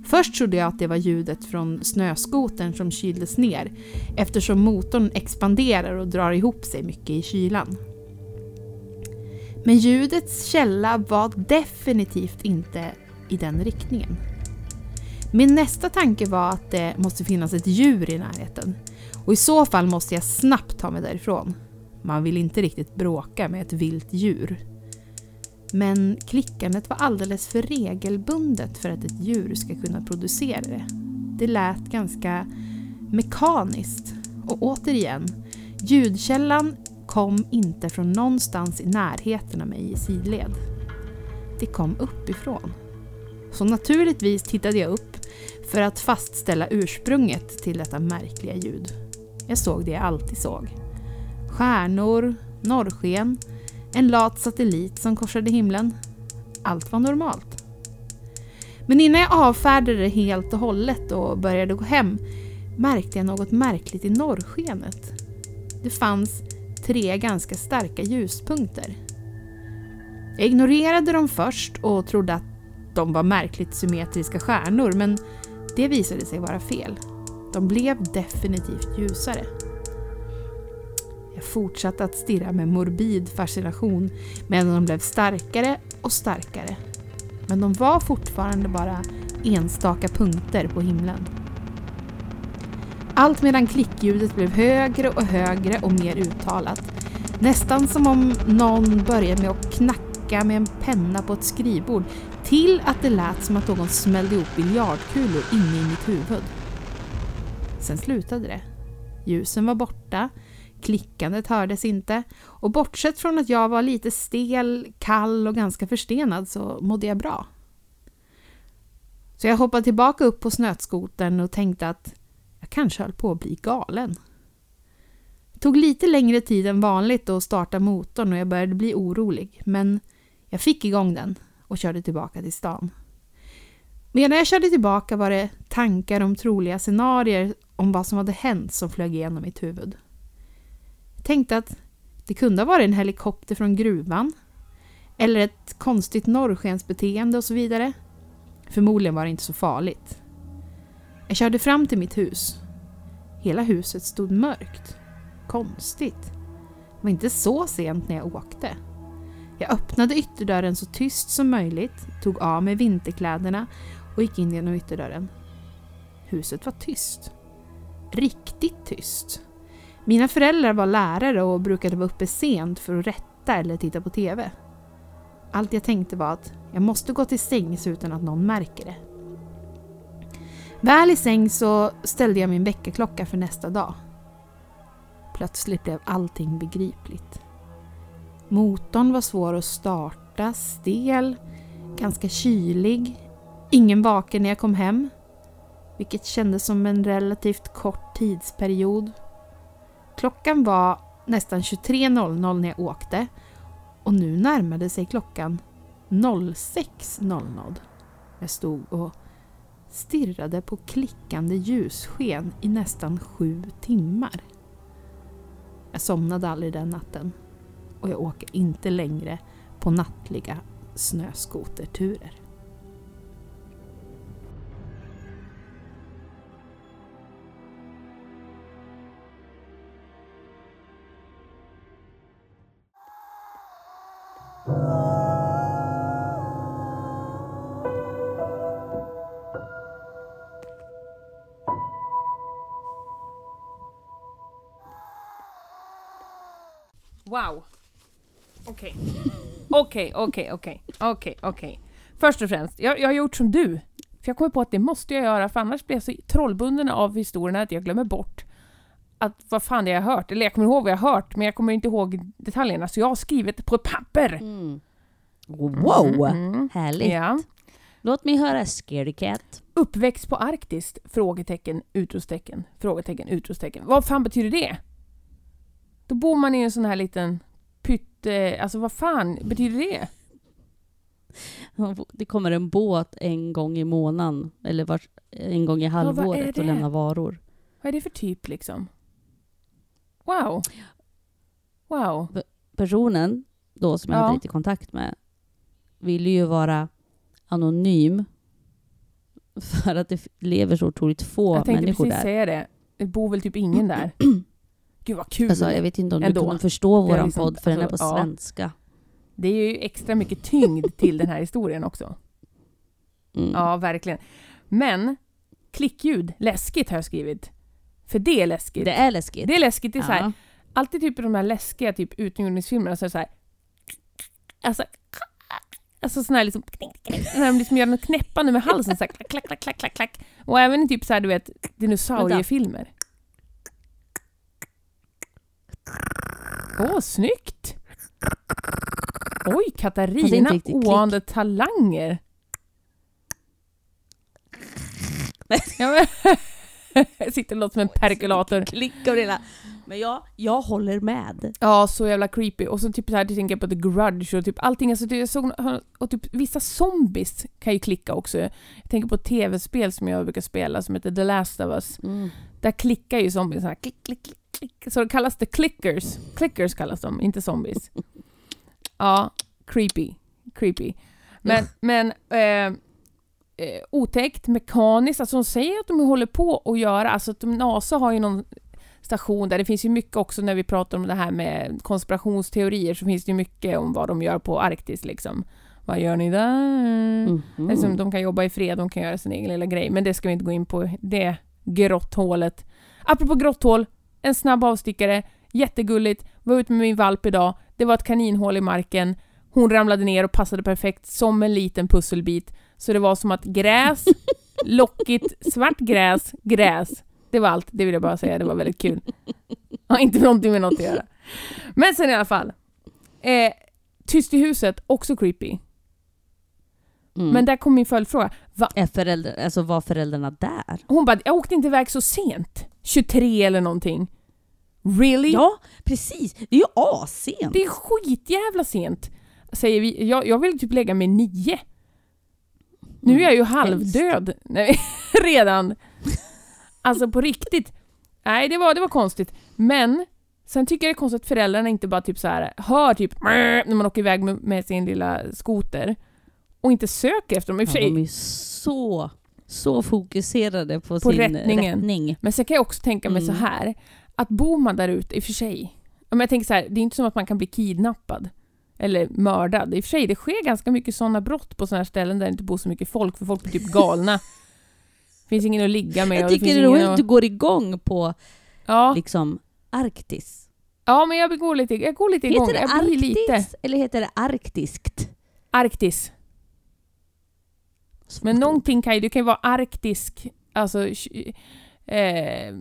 Först trodde jag att det var ljudet från snöskotern som kyldes ner eftersom motorn expanderar och drar ihop sig mycket i kylan. Men ljudets källa var definitivt inte i den riktningen. Min nästa tanke var att det måste finnas ett djur i närheten och i så fall måste jag snabbt ta mig därifrån. Man vill inte riktigt bråka med ett vilt djur. Men klickandet var alldeles för regelbundet för att ett djur ska kunna producera det. Det lät ganska mekaniskt Och återigen, ljudkällan kom inte från någonstans i närheten av mig i sidled. Det kom uppifrån. Så naturligtvis tittade jag upp för att fastställa ursprunget till detta märkliga ljud. Jag såg det jag alltid såg. Stjärnor, norrsken, en lat satellit som korsade himlen. Allt var normalt. Men innan jag avfärdade det helt och hållet och började gå hem märkte jag något märkligt i norrskenet. Det fanns tre ganska starka ljuspunkter. Jag ignorerade dem först och trodde att de var märkligt symmetriska stjärnor men det visade sig vara fel. De blev definitivt ljusare. Fortsatte att stirra med morbid fascination medan de blev starkare och starkare. Men de var fortfarande bara enstaka punkter på himlen. Allt medan klickljudet blev högre och högre och mer uttalat. Nästan som om någon började med att knacka med en penna på ett skrivbord till att det lät som att någon smällde ihop biljardkulor inne i mitt huvud. Sen slutade det. Ljusen var borta, klickandet hördes inte och bortsett från att jag var lite stel, kall och ganska förstenad så mådde jag bra. Så jag hoppade tillbaka upp på snötskotern och tänkte att jag kanske höll på att bli galen. Det tog lite längre tid än vanligt att starta motorn och jag började bli orolig men jag fick igång den och körde tillbaka till stan. Medan jag körde tillbaka var det tankar om troliga scenarier om vad som hade hänt som flög igenom mitt huvud. Tänkte att det kunde ha varit en helikopter från gruvan eller ett konstigt norrskensbeteende och så vidare. Förmodligen var det inte så farligt. Jag körde fram till mitt hus. Hela huset stod mörkt. Konstigt. Det var inte så sent när jag åkte. Jag öppnade ytterdörren så tyst som möjligt, tog av mig vinterkläderna och gick in genom ytterdörren. Huset var tyst. Riktigt tyst. Mina föräldrar var lärare och brukade vara uppe sent för att rätta eller titta på TV. Allt jag tänkte var att jag måste gå till sängs utan att någon märker det. Väl i säng så ställde jag min väckarklocka för nästa dag. Plötsligt blev allting begripligt. Motorn var svår att starta, stel, ganska kylig. Ingen vaken när jag kom hem, vilket kändes som en relativt kort tidsperiod. Klockan var nästan 23.00 när jag åkte och nu närmade sig klockan 06.00. Jag stod och stirrade på klickande ljussken i nästan sju timmar. Jag somnade aldrig den natten och jag åker inte längre på nattliga snöskoterturer. Wow. Okej. Okej, okej, okej, okej, okej. Först och främst, jag, jag har gjort som du. För jag kommer på att det måste jag göra, för annars blir jag så trollbunden av historierna att jag glömmer bort att vad fan det jag har hört. Eller jag kommer ihåg vad jag har hört, men jag kommer inte ihåg detaljerna. Så jag har skrivit det på ett papper. Mm. Wow! Mm. Härligt. Ja. Låt mig höra Scaredy Cat. Uppväxt på Arktis? Frågetecken, utropstecken, frågetecken, utropstecken. Vad fan betyder det? Då bor man i en sån här liten pytte... Alltså vad fan betyder det? Det kommer en båt en gång i månaden, eller var, en gång i halvåret och det? lämnar varor. Vad är det för typ liksom? Wow. Wow. Personen då som jag Ja. hade lite kontakt med ville ju vara anonym för att det lever så otroligt få jag tänkte människor precis där. säga det. Det bor väl typ ingen där. [CLEARS THROAT] Gud vad kul. Alltså, jag vet inte om du Ändå. kunde förstå Det är våran liksom- podd, för den är på alltså, ja. svenska. Det är ju extra mycket tyngd till den här historien också. Mm. Ja, verkligen. Men klickljud, läskigt har jag skrivit. För det är läskigt. Det är läskigt. Det är läskigt. Det är så här, Ja. alltid typ i de här läskiga typ utomjordingsfilmerna så är det så här. Alltså, alltså sån här liksom, när de liksom gör något knäppande med halsen så här, klack, klack, klack, klack, klack. Och även typ så här, du vet, dinosauriefilmer. Åh, snyggt! Oj, Katarina, oanade talanger. Men, [LAUGHS] jag sitter och låter som en perkulator. Klick och det. Men jag, jag håller med. Ja, så jävla creepy. Och så typ så här, jag tänker på The Grudge och typ allting. Alltså, jag såg, och typ vissa zombies kan ju klicka också. Jag tänker på tv-spel som jag brukar spela som heter The Last of Us. Där klickar ju zombies så här, klick, klick, klick, klick. Så det kallas det clickers. Clickers kallas de, inte zombies. [LAUGHS] Ja, creepy. Creepy. Men, [LAUGHS] men eh, eh, otäckt, mekaniskt, alltså de säger att de håller på att göra, alltså att de, NASA har ju någon station där, det finns ju mycket också när vi pratar om det här med konspirationsteorier, så finns det ju mycket om vad de gör på Arktis liksom. Vad gör ni där? Mhm. Liksom, de kan jobba i fred, de kan göra sin egen lilla grej, men det ska vi inte gå in på. Det grotthålet. Apropå grotthål, en snabb avstickare, jättegulligt, var ute med min valp idag, det var ett kaninhål i marken, hon ramlade ner och passade perfekt som en liten pusselbit. Så det var som att gräs, [LAUGHS] lockigt, svart gräs, gräs. Det var allt, det vill jag bara säga, det var väldigt kul. Har inte någonting med något att göra. Men sen i alla fall. Eh, Tyst i huset, också creepy. Mm. Men där kom min följdfråga. Va? Är föräldrar, alltså var föräldrarna där? Hon bara, jag åkte inte iväg så sent. 23 eller någonting. Really? Ja, precis. Det är ju assent. Det är skitjävla sent. Säger vi. Jag, jag vill typ lägga mig nio. Nu är jag ju halvdöd Nej, [LAUGHS] redan. Alltså på riktigt. Nej, det var, det var konstigt. Men sen tycker jag det är konstigt att föräldrarna inte bara typ så här hör typ när man åker iväg med, med sin lilla skoter och inte söker efter dem. I och Ja, för sig, de är så, så fokuserade på, På sin rättningen. rättning. Men sen kan jag också tänka mig Mm. så här att bor man där ute, i och för sig, om jag tänker så här, det är inte som att man kan bli kidnappad eller mördad. I och för sig, det sker ganska mycket sådana brott på sådana här ställen där det inte bor så mycket folk, för folk blir typ galna. [LAUGHS] finns ingen att ligga med. Jag tycker finns det är roligt att du går igång på Ja, liksom Arktis. ja, men jag går lite, jag går lite igång. Heter det Arktis lite... eller heter det arktiskt? Arktis. Men någonting kan ju, det kan ju vara arktisk, alltså... Eh,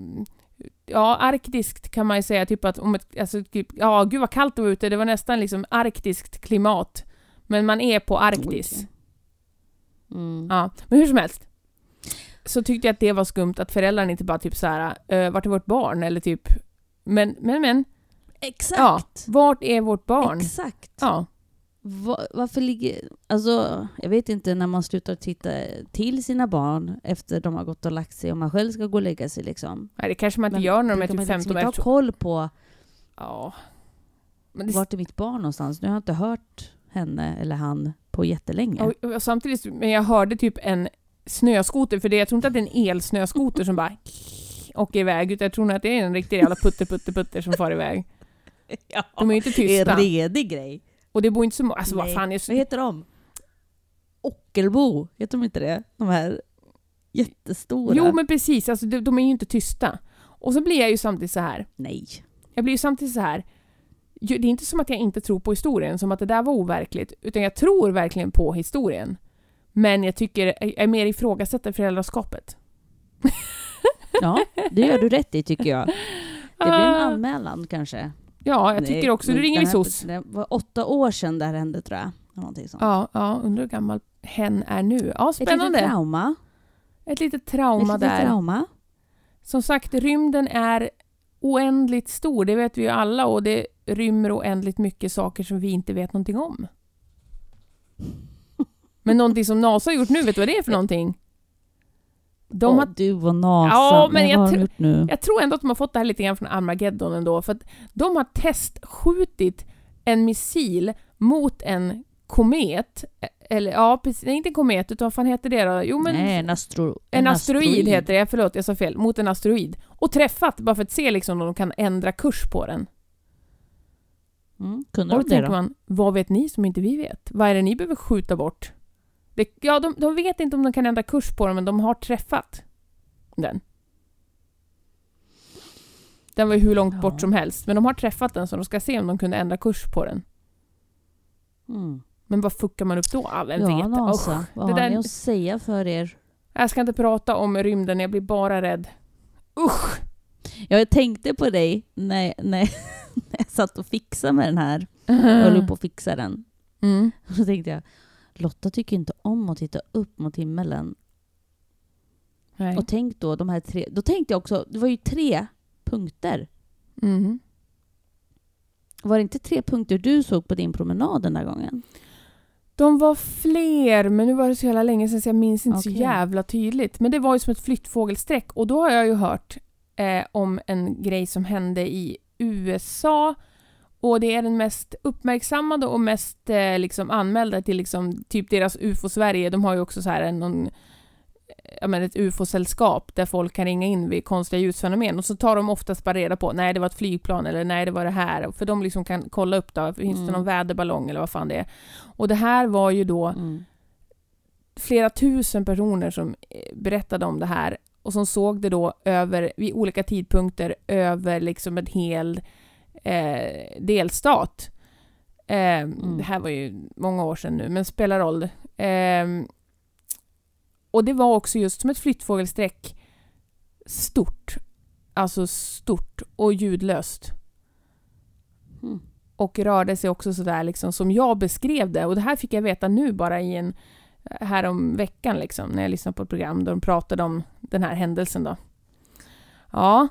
ja, arktiskt kan man ju säga, typ att om ett, alltså, typ, ja gud vad kallt det var ute, det var nästan liksom arktiskt klimat. Men man är på Arktis. Oj. Mm. Ja, men hur som helst. Så tyckte jag att det var skumt att föräldrarna inte bara typ så här, uh, vart är vårt barn? Eller typ, men, men, men, ja, Exakt. vart är vårt barn? Exakt. Ja, Va- varför ligger... Alltså, jag vet inte när man slutar titta till sina barn efter de har gått och lagt sig, om man själv ska gå och lägga sig liksom. nej, det kanske man inte Men gör när de är typ man liksom 15 inte ha koll på Ja. Men det, vart är mitt barn någonstans. Nu har jag inte hört henne eller han på jättelänge. och, och samtidigt, men jag hörde typ en snöskoter, för det, jag tror inte att det är en elsnöskoter som bara åker iväg, utan jag tror nog att det är en riktig jävla putte putte putter som far iväg. [LAUGHS] Ja, De är ju inte det är tysta. en redig grej. Och det bor inte så många, alltså vad fan är Vad heter de? Ockelbo, heter de inte det? De här jättestora. Jo men precis, alltså de, de är ju inte tysta. Och så blir jag ju samtidigt så här. Nej. Jag blir ju samtidigt så här. Det är inte som att jag inte tror på historien, som att det där var overkligt, utan jag tror verkligen på historien. Men jag tycker, jag är mer ifrågasätter föräldraskapet. Ja, det gör du rätt i tycker jag. Det blir en Ah, anmälan kanske. Ja, jag tycker också. Nu ringer vi SOS. Det var åtta år sedan det här hände tror jag. Någonting sånt. Ja, ja, undrar hur gammal hen är nu. Ja, Ett litet spännande. trauma. Ett litet trauma Ett litet där. trauma. Som sagt, rymden är oändligt stor, det vet vi ju alla, och det rymmer oändligt mycket saker som vi inte vet någonting om. Men någonting som NASA har gjort nu, vet du vad det är för någonting? De Åh, har, Du och NASA. Ja, men jag vad har de tror- gjort nu? jag tror ändå att de har fått det här lite grann från Armageddon ändå, för att de har testskjutit en missil mot en komet, eller ja, precis, nej, inte en komet, utan vad fan heter det då? Jo, men Nej, en, astro, En asteroid heter det, förlåt jag sa fel, mot en asteroid. Och träffat, bara för att se liksom om de kan ändra kurs på den. Mm, kunde Och de då det tänker då? man, vad vet ni som inte vi vet? Vad är det ni behöver skjuta bort? Det, ja, de, de vet inte om de kan ändra kurs på den, men de har träffat den. Den var ju hur långt Ja. bort som helst, men de har träffat den så de ska se om de kunde ändra kurs på den. Mm. Men vad fuckar man upp då? Ja, vem Ja, vet? NASA. Usch, vad det har där- ni att säga för er? jag ska inte prata om rymden, jag blir bara rädd. Usch! Jag tänkte på dig när, när, [LAUGHS] när jag satt och fixade med den här, jag höll på att fixa den, Mm. [LAUGHS] så tänkte jag, Lotta tycker inte om att titta upp mot himmelen. Nej. Och tänk då, de här tre, då tänkte jag också, det var ju tre punkter. Mm. Var det inte tre punkter du såg på din promenad den där gången? De var fler, men nu var det så jävla länge sedan så jag minns inte så Okej. jävla tydligt. Men det var ju som ett flyttfågelsträck och då har jag ju hört eh, om en grej som hände i USA och det är den mest uppmärksammade och mest eh, liksom anmälda till liksom, typ deras UFO-Sverige. De har ju också så här en, någon, ja, men ett UFO-sällskap där folk kan ringa in vid konstiga ljusfenomen och så tar de oftast bara reda på nej det var ett flygplan eller nej det var det här. För de liksom kan kolla upp då, finns det Mm. någon väderballong eller vad fan det är. Och det här var ju då Mm. flera tusen personer som eh, berättade om det här och som såg det då över, vid olika tidpunkter över liksom en hel eh, delstat. Eh, Det här var ju många år sedan nu, men spelar roll. Eh, och det var också just som ett flyttfågelsträck stort. Alltså stort och ljudlöst. Mm. Och rörde sig också sådär liksom som jag beskrev det. Och det här fick jag veta nu bara i en här om veckan liksom, när jag lyssnade på ett program där de pratade om den här händelsen då. Ja.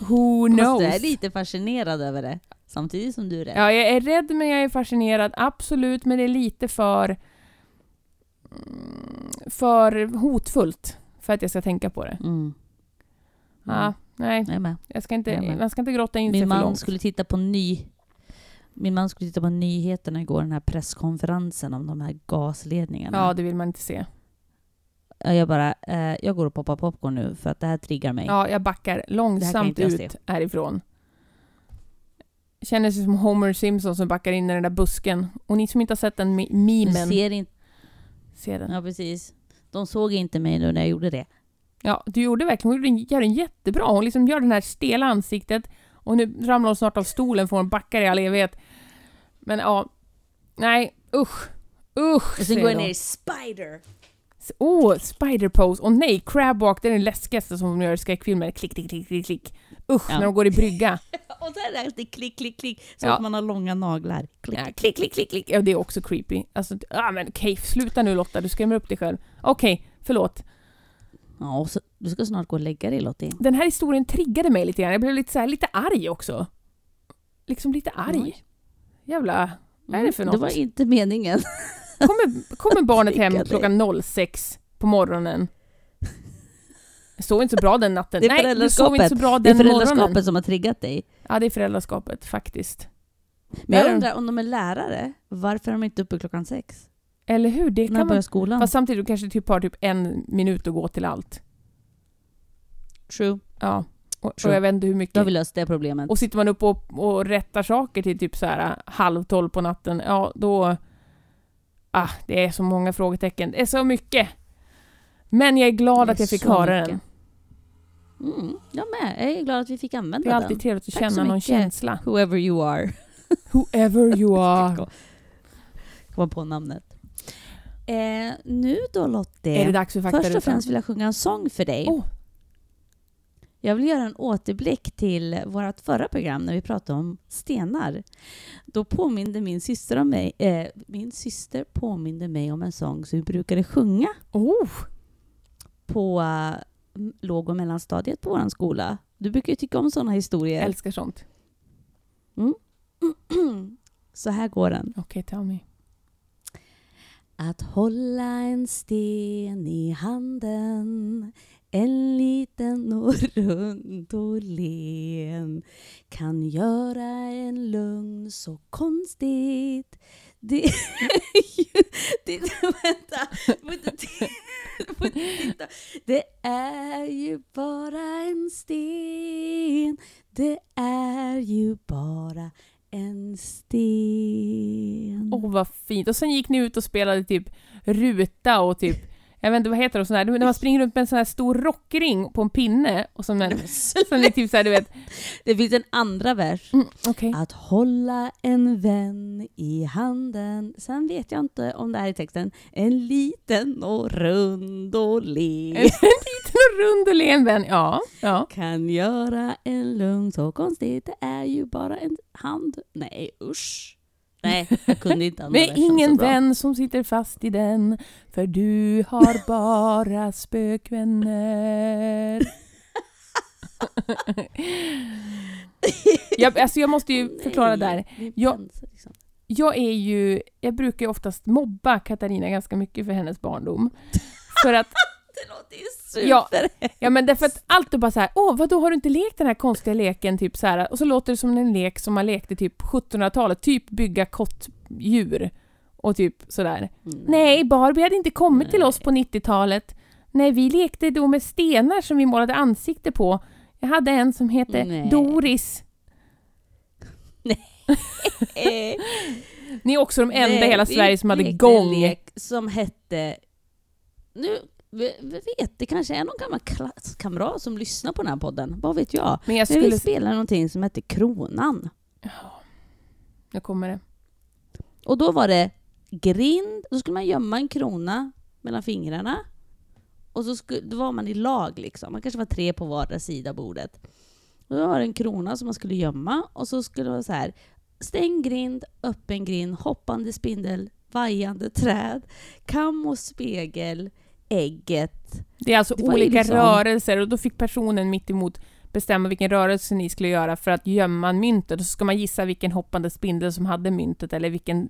Who Fast knows? du är lite fascinerad över det, samtidigt som du är rädd. Ja, jag är rädd men jag är fascinerad, absolut, men det är lite för mm, för hotfullt för att jag ska tänka på det. Mm. Ja, nej, Jag är med. jag ska inte, Jag man ska inte grotta in sig Min för man långt. skulle titta på ny... Min man skulle titta på nyheterna igår, den här presskonferensen om de här gasledningarna. Ja, det vill man inte se. Ja, Jag bara, eh, jag går och poppar popcorn nu för att det här triggar mig. Ja, jag backar långsamt inte jag ut härifrån. Känner sig som Homer Simpson som backar in i den där busken. Och ni som inte har sett den me- Du memen, ser inte... se den. Ja, precis. De såg inte mig nu när jag gjorde det. Ja, du gjorde verkligen, hon gjorde gör den jättebra. Hon liksom gör den här stela ansiktet och nu ramlar hon snart av stolen för hon backar i all evighet. Men ja, nej, usch. Usch, Och sen säger går jag de. ner i spider. Åh, spider pose. Och nej, crab walk, det är den läskigaste som de gör i skräckfilmer. Klick, klick, klick, klick, klick. Usch, Ja. när de går i brygga. [LAUGHS] Och där är det alltid klick, klick, klick. Så Ja. att man har långa naglar. Klick. Ja, klick, klick, klick, klick. Ja, det är också creepy. Alltså, ah, men okej, sluta nu Lotta, du skrämmer upp dig själv. Okej, förlåt. Ja, och så, du ska snart gå och lägga dig Lottie. Den här historien triggade mig lite grann. Jag blev lite, så här, lite arg också. Liksom lite arg. Oj. Jävla... Vad är det för Mm, något? Det var inte meningen. [LAUGHS] Kommer, kommer barnet hem klockan 06 på morgonen? Jag sov inte så bra den natten. Det är Nej, du sov inte så bra Det är den morgonen. föräldraskapet som har triggat dig. Ja, det är föräldraskapet faktiskt. Men jag Ja. undrar om de är lärare, varför är de inte uppe klockan sex? Eller hur? Det kan man... skolan? Fast samtidigt kanske typ har typ en minut att gå till allt. True. Ja. Och, och True. jag vet inte hur Då har mycket. vi löst det problemet. Och sitter man upp och, och rättar saker till typ så här halv tolv på natten, ja då... Ah, det är så många frågetecken. Det är så mycket. Men jag är glad är att jag fick höra mycket. den. Mm, jag med. Jag är glad att vi fick använda Det är alltid den. trevligt att Tack känna någon känsla. Whoever you are. [LAUGHS] Whoever you [LAUGHS] are. Komma på namnet. Eh, nu då Lottie. Är det dags för Först och främst vill jag sjunga en sång för dig. Oh. Jag vill göra en återblick till vårt förra program när vi pratade om stenar. Då påminde min syster om mig, eh, min syster påminde mig om en sång som vi brukade sjunga Oh. på eh, låg och mellanstadiet på vår skola. Du brukar ju tycka om sådana historier. Jag älskar sånt. [CLEARS THROAT] Så här går den. Okej, tell me. Att hålla en sten i handen en liten och rund och len kan göra en lugn så konstigt. Det är ju... [LAUGHS] Det, vänta, du [LAUGHS] får inte titta. Det är ju bara en sten. Det är ju bara en sten. Åh, vad fint. Och sen gick ni ut och spelade typ ruta och typ jag vet inte vad heter det, sån här, när man [LAUGHS] springer runt med en sån här stor rockring på en pinne och som en, som är typ så här, du vet, Det finns en andra vers. mm, okej. Att hålla en vän i handen. Sen vet jag inte om det här är texten. En liten och rund och [LAUGHS] En le. liten och rund och len vän, ja. ja. Kan göra en lugn så konstigt. Det är ju bara en hand. Nej, usch. Nej, jag kunde inte andra Med versen ingen så bra. vän som sitter fast i den, för du har bara [LAUGHS] spökvänner. [LAUGHS] jag, alltså jag måste ju förklara där. Jag- liksom. Jag är ju, jag brukar ju oftast mobba Katarina ganska mycket för hennes barndom. [LAUGHS] För att, Det låter ju Ja. super. ja men därför att allt är bara så här, åh vadå har du inte lekt den här konstiga leken typ så här, och så låter det som en lek som man lekte typ 1700-talet, typ bygga kottdjur och typ sådär. Nej, Barbie hade inte kommit till Nej. oss på 90-talet. Nej, vi lekte då med stenar som vi målade ansikte på. Jag hade en som hette Nej. Doris. Eh, [LAUGHS] Ni är också de enda i nej, hela Sverige som hade gång. som hette... Nu, vi, vet, det kanske är någon gammal klasskamrat som lyssnar på den här podden. Vad vet jag? Men jag Men vi skulle... spelade någonting som hette Kronan. Nu kommer det. Och då var det grind, då skulle man gömma en krona mellan fingrarna. Och så skulle, då var man i lag liksom. Man kanske var tre på vardera sida bordet. Och då var det en krona som man skulle gömma och så skulle det vara så här. Stäng grind, öppen grind, hoppande spindel, vajande träd, kam och spegel, ägget. Det är alltså Det olika liksom- rörelser och då fick personen mitt emot bestämma vilken rörelse ni skulle göra för att gömma myntet och så ska man gissa vilken hoppande spindel som hade myntet eller vilken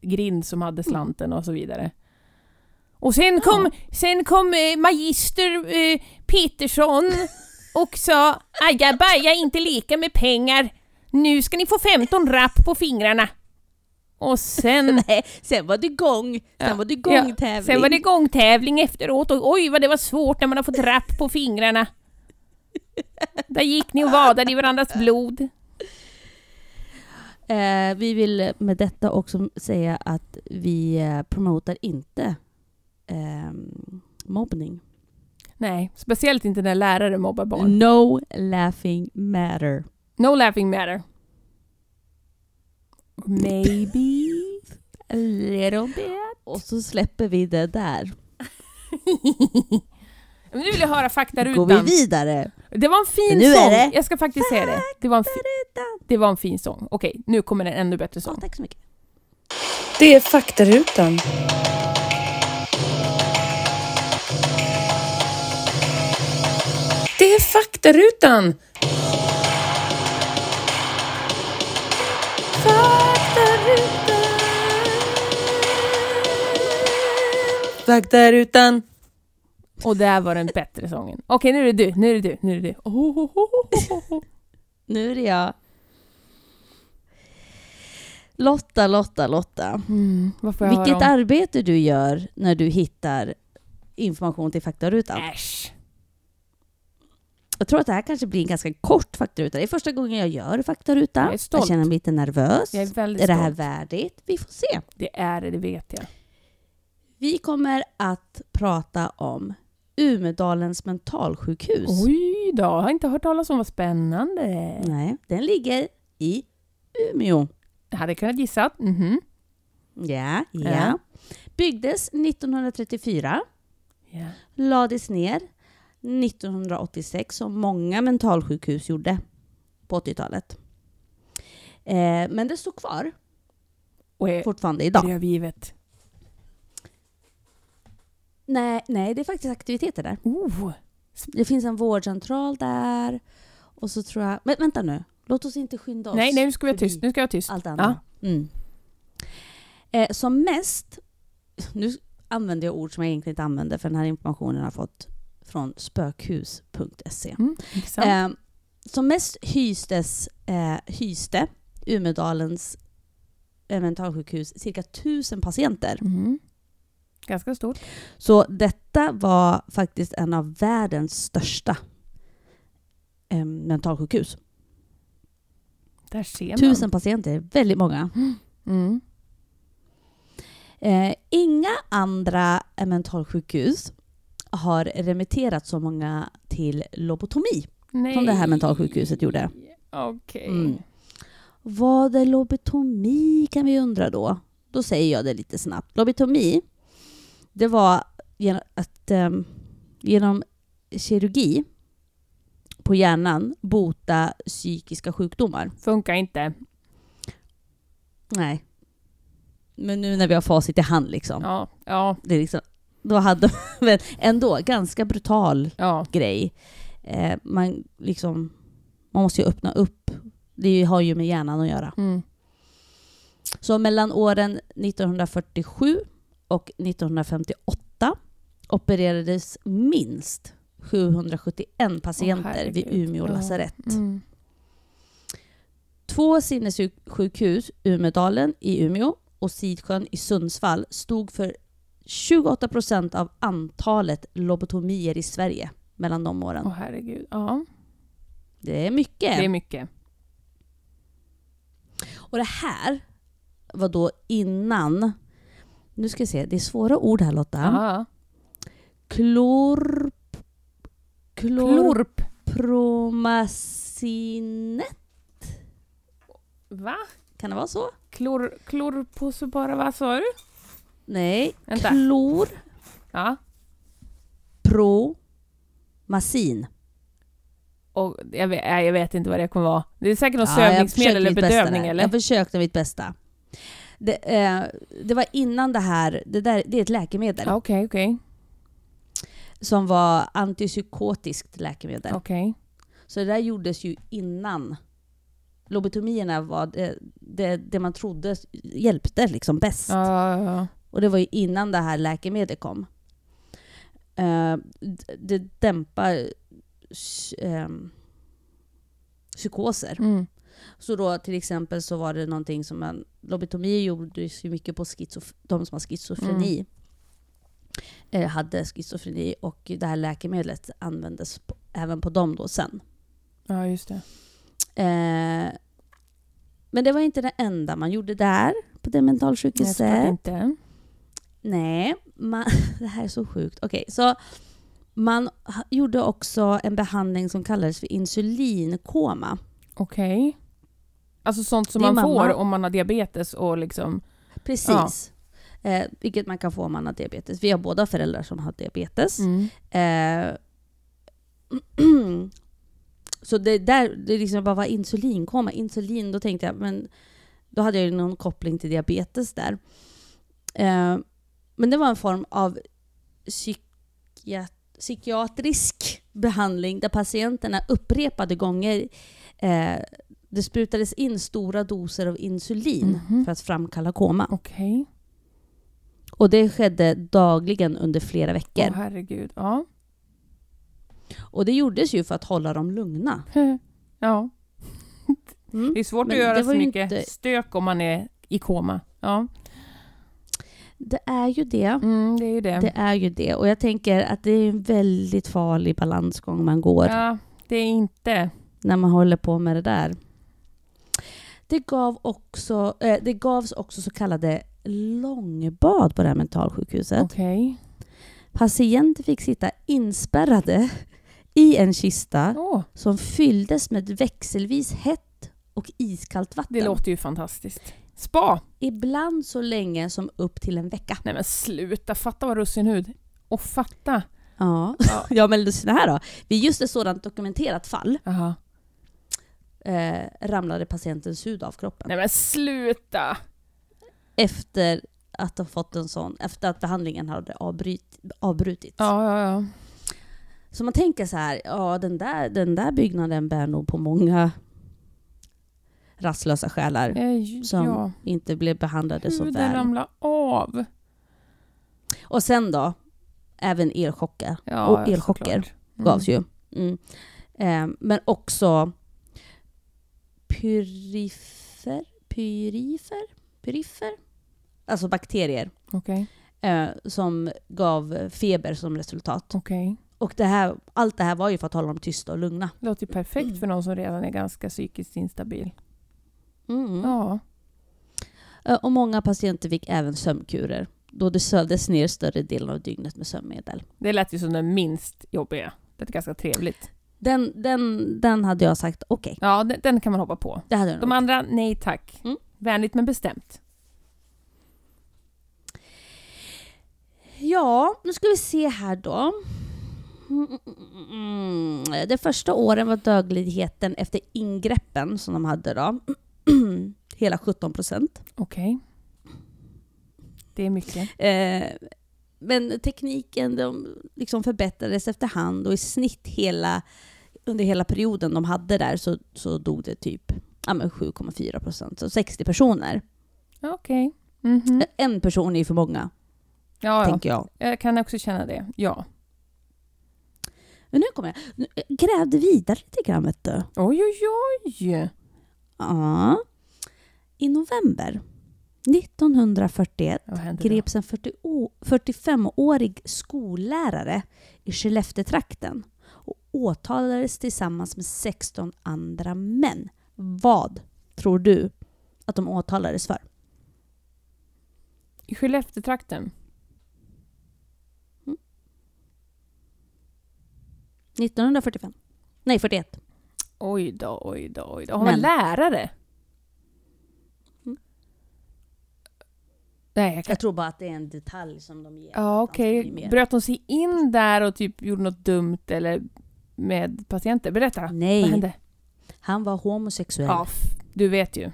grind som hade slanten och så vidare. Och sen kom, sen kom eh, magister eh, Petersson och sa ajabaja inte leka med pengar. Nu ska ni få 15 rapp på fingrarna. Och sen [LAUGHS] Nej, sen var det gång. Sen Ja, var det ja, gångtävling. Sen var det gångtävling efteråt och oj vad det var svårt när man har fått rapp på fingrarna. [LAUGHS] Där gick ni och vadade i varandras blod. Eh, vi vill med detta också säga att vi eh, promotar inte ehm, mobbning. Nej, speciellt inte när lärare mobbar barn. No laughing matter. No laughing matter. Maybe a little bit. Och så släpper vi det där. [LAUGHS] Men nu vill jag höra Går vi faktarutan. vidare. Det var en fin Nu är sång. det Jag ska faktiskt säga det. Det var en, fi- Faktarutan. det var en fin sång. Okej, nu kommer en ännu bättre Ja, sång. tack så mycket. Det är faktarutan. Det är faktarutan. Faktarutan. Och där var den bättre sången. Okej, nu är det du. Nu är det du. Nu är det du. Oh, oh, oh. Nu är det jag. Lotta, Lotta, Lotta. Mm, Vilket arbete du gör när du hittar information till faktarutan. Äsch. Jag tror att det här kanske blir en ganska kort faktaruta. Det är första gången jag gör faktaruta. Jag är stolt. känner mig lite nervös. Jag är väldigt är det här stolt. värdigt? Vi får se. Det är det, det vet jag. Vi kommer att prata om Umedalens mentalsjukhus. Oj då, jag har inte hört talas om vad spännande. Nej, den ligger i Umeå. Jag hade kunnat gissa. Mhm. Ja, ja. Ja. Byggdes 1934, Ja. lades ner 1986 som många mentalsjukhus gjorde på 80-talet. Eh, men det står kvar Och är, fortfarande är idag. det övergivet? Nej, nej, det är faktiskt aktiviteter där. Oh. Det finns en vårdcentral där. Och så tror jag... Men vänta nu. Låt oss inte skynda oss. Nej, nej, nu ska vi vara tyst. Nu ska jag vara tyst. Allt annat. Mm. Eh, som mest... Nu använder jag ord som jag egentligen inte använder för den här informationen har jag fått från spökhus.se. Mm. Eh, som mest hystes, eh, hyste Umedalens eh, mentalsjukhus cirka tusen patienter. Mhm. Ganska stort. Så detta var faktiskt en av världens största eh, mentalsjukhus. Där ser man. Tusen patienter, väldigt många. Mm. Eh, inga andra mentalsjukhus har remitterat så många till lobotomi Nej. som det här mentalsjukhuset gjorde. Okej. Mm. Vad är lobotomi kan vi undra då? Då säger jag det lite snabbt. Lobotomi, det var genom, att ehm, genom kirurgi på hjärnan bota psykiska sjukdomar. Funkar inte. Nej. Men nu när vi har facit i hand liksom. Ja, ja, Det är liksom då hade men ändå ganska brutal ja. grej. Eh, man liksom, man måste ju öppna upp. Det har ju med hjärnan att göra. Mm. Så mellan åren 1947 och 1958 opererades minst 771 patienter vid herregud. Umeå lasarett. Mm. Två sinnessjukhus, Umedalen i Umeå och Sidsjön i Sundsvall, stod för 28 procent av antalet lobotomier i Sverige mellan de åren. Åh herregud. Ja, Det är mycket. det är mycket. Och det här var då innan... Nu ska vi se, det är svåra ord här Lotta. Ja. Klor... Klorp. Klorpromazine. Va? Kan det vara så? Klor, klorposubara, vad sa du? Nej. Vänta. Ja. Klorpromazin. Och jag, vet, jag vet inte vad det kommer vara. Det är säkert något Ja, sövningsmedel eller bedövning eller? Jag försökte mitt bästa. Det, eh, det var innan det här, det, där, det är ett läkemedel Ja, Okej, okej. som var antipsykotiskt läkemedel. Okej. Så det där gjordes ju innan. Lobotomierna var det, det, det man trodde hjälpte liksom bäst. Ja, ja, ja. Och det var ju innan det här läkemedlet kom. D- det dämpar ehm, psykoser. Mm. Så då till exempel så var det någonting som man, lobotomi gjordes ju mycket på schizof- de som har schizofreni. Eh, hade schizofreni och det här läkemedlet användes på, även på dem då sen. ja, just det. Eh, men det var inte det enda man gjorde där på det Nej, mentalsjukhuset. Nej, man, [LAUGHS] det här är så sjukt. Okej, så man gjorde också en behandling som kallades för insulinkoma. Okej. Alltså sånt som man får mamma- om man har diabetes och liksom... Precis. Eh, vilket man kan få om man har diabetes. Vi har båda föräldrar som har diabetes. Mm. Eh, [CLEARS THROAT] så det där, det liksom bara var insulinkoma. Insulin, då tänkte jag, men då hade jag ju någon koppling till diabetes där. Eh, men det var en form av psykia- psykiatrisk behandling där patienterna upprepade gånger eh, det sprutades in stora doser av insulin Mhm. för att framkalla koma. Okej. Och det skedde dagligen under flera veckor. Åh herregud. Ja. Och det gjordes ju för att hålla dem lugna. [LAUGHS] ja. Mm. Det är svårt Men att göra så mycket inte- stök om man är i koma. Ja, Det är ju det. mm, det är ju det. Det är ju det. Och jag tänker att det är en väldigt farlig balansgång man går Ja, det är inte... när man håller på med det där. Det, gav också, eh, det gavs också så kallade långbad på det här mentalsjukhuset. Okej. Patienter fick sitta inspärrade i en kista Åh, som fylldes med växelvis hett och iskallt vatten. det låter ju fantastiskt. Spa! Ibland så länge som upp till en vecka. Nej men sluta, fatta vad russinhud. Och fatta. Ja, Ja. [LAUGHS] ja men lyssna här då. Vid just ett sådant dokumenterat fall eh, ramlade patientens hud av kroppen. Nej men sluta! Efter att ha fått en sån, efter att behandlingen hade avbryt, avbrutits. Ja, ja, ja. Så man tänker så här, ja den där, den där byggnaden bär nog på många rastlösa själar Eh, som ja. inte blev behandlade så Huden väl. ramlar av. Och sen då, även elchocker. Ja, och elchocker. Mm. gavs ju. Mm. Eh, men också pyrifer, pyrifer, pyrifer? Alltså bakterier Okej, eh, som gav feber som resultat. okej. Och det här, allt det här var ju för att hålla dem tysta och lugna. Låter ju perfekt för någon som redan är ganska psykiskt instabil. Mm. Ja. Eh, Och många patienter fick även sömnkurer då det sövdes ner större delen av dygnet med sömnmedel. Det lät ju som den minst jobbiga. Det är ganska trevligt. Den, den, den hade jag sagt okej. Ja, den, den kan man hoppa på. det hade jag De nog. andra, nej tack. Mm. Vänligt men bestämt. Ja, nu ska vi se här då. Mm, Det första åren var dödligheten efter ingreppen som de hade då hela 17 procent. Okej. Det är mycket. Eh, men tekniken de liksom förbättrades efterhand och i snitt hela, under hela perioden de hade där så, så dog det typ ja, men 7,4 procent, så 60 personer. Okej. Mhm. En person är ju för många, Ja, tänker jag. Jag kan också känna det. Ja. Men nu kommer jag. Nu, jag grävde vidare lite grann, vet du. Oj, oj, oj. Ja. I november 1941 Vad hände då? greps en 40 å- 45-årig skollärare i Skellefteåtrakten och åtalades tillsammans med 16 andra män. Vad tror du att de åtalades för? I Skellefteåtrakten. 1945. Nej, 41. Oj då, oj då, oj då. Har man lärare? Nej, jag kan... Jag tror bara att det är en detalj som de ger. Ja, okej. Bröt de sig in där och typ gjorde något dumt eller med patienter? Berätta. Vad Nej, hände? han var homosexuell. Ja, du vet ju.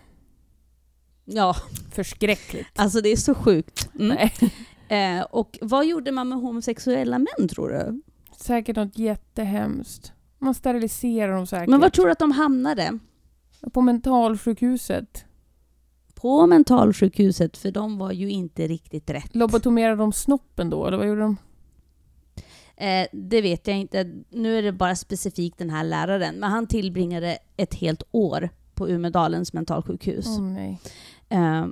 ja, Förskräckligt. alltså det är så sjukt. Mm. Nej. [LAUGHS] Eh, och vad gjorde man med homosexuella män tror du? Säkert något jättehemskt. Man steriliserar dem säkert. Men var tror du att de hamnade? På mentalsjukhuset. På mentalsjukhuset, för de var ju inte riktigt rätt. Lobotomerade de snoppen då, eller vad gjorde de? Eh, det vet jag inte. Nu är det bara specifikt den här läraren. Men han tillbringade ett helt år på Umedalens mentalsjukhus. Nej. Eh,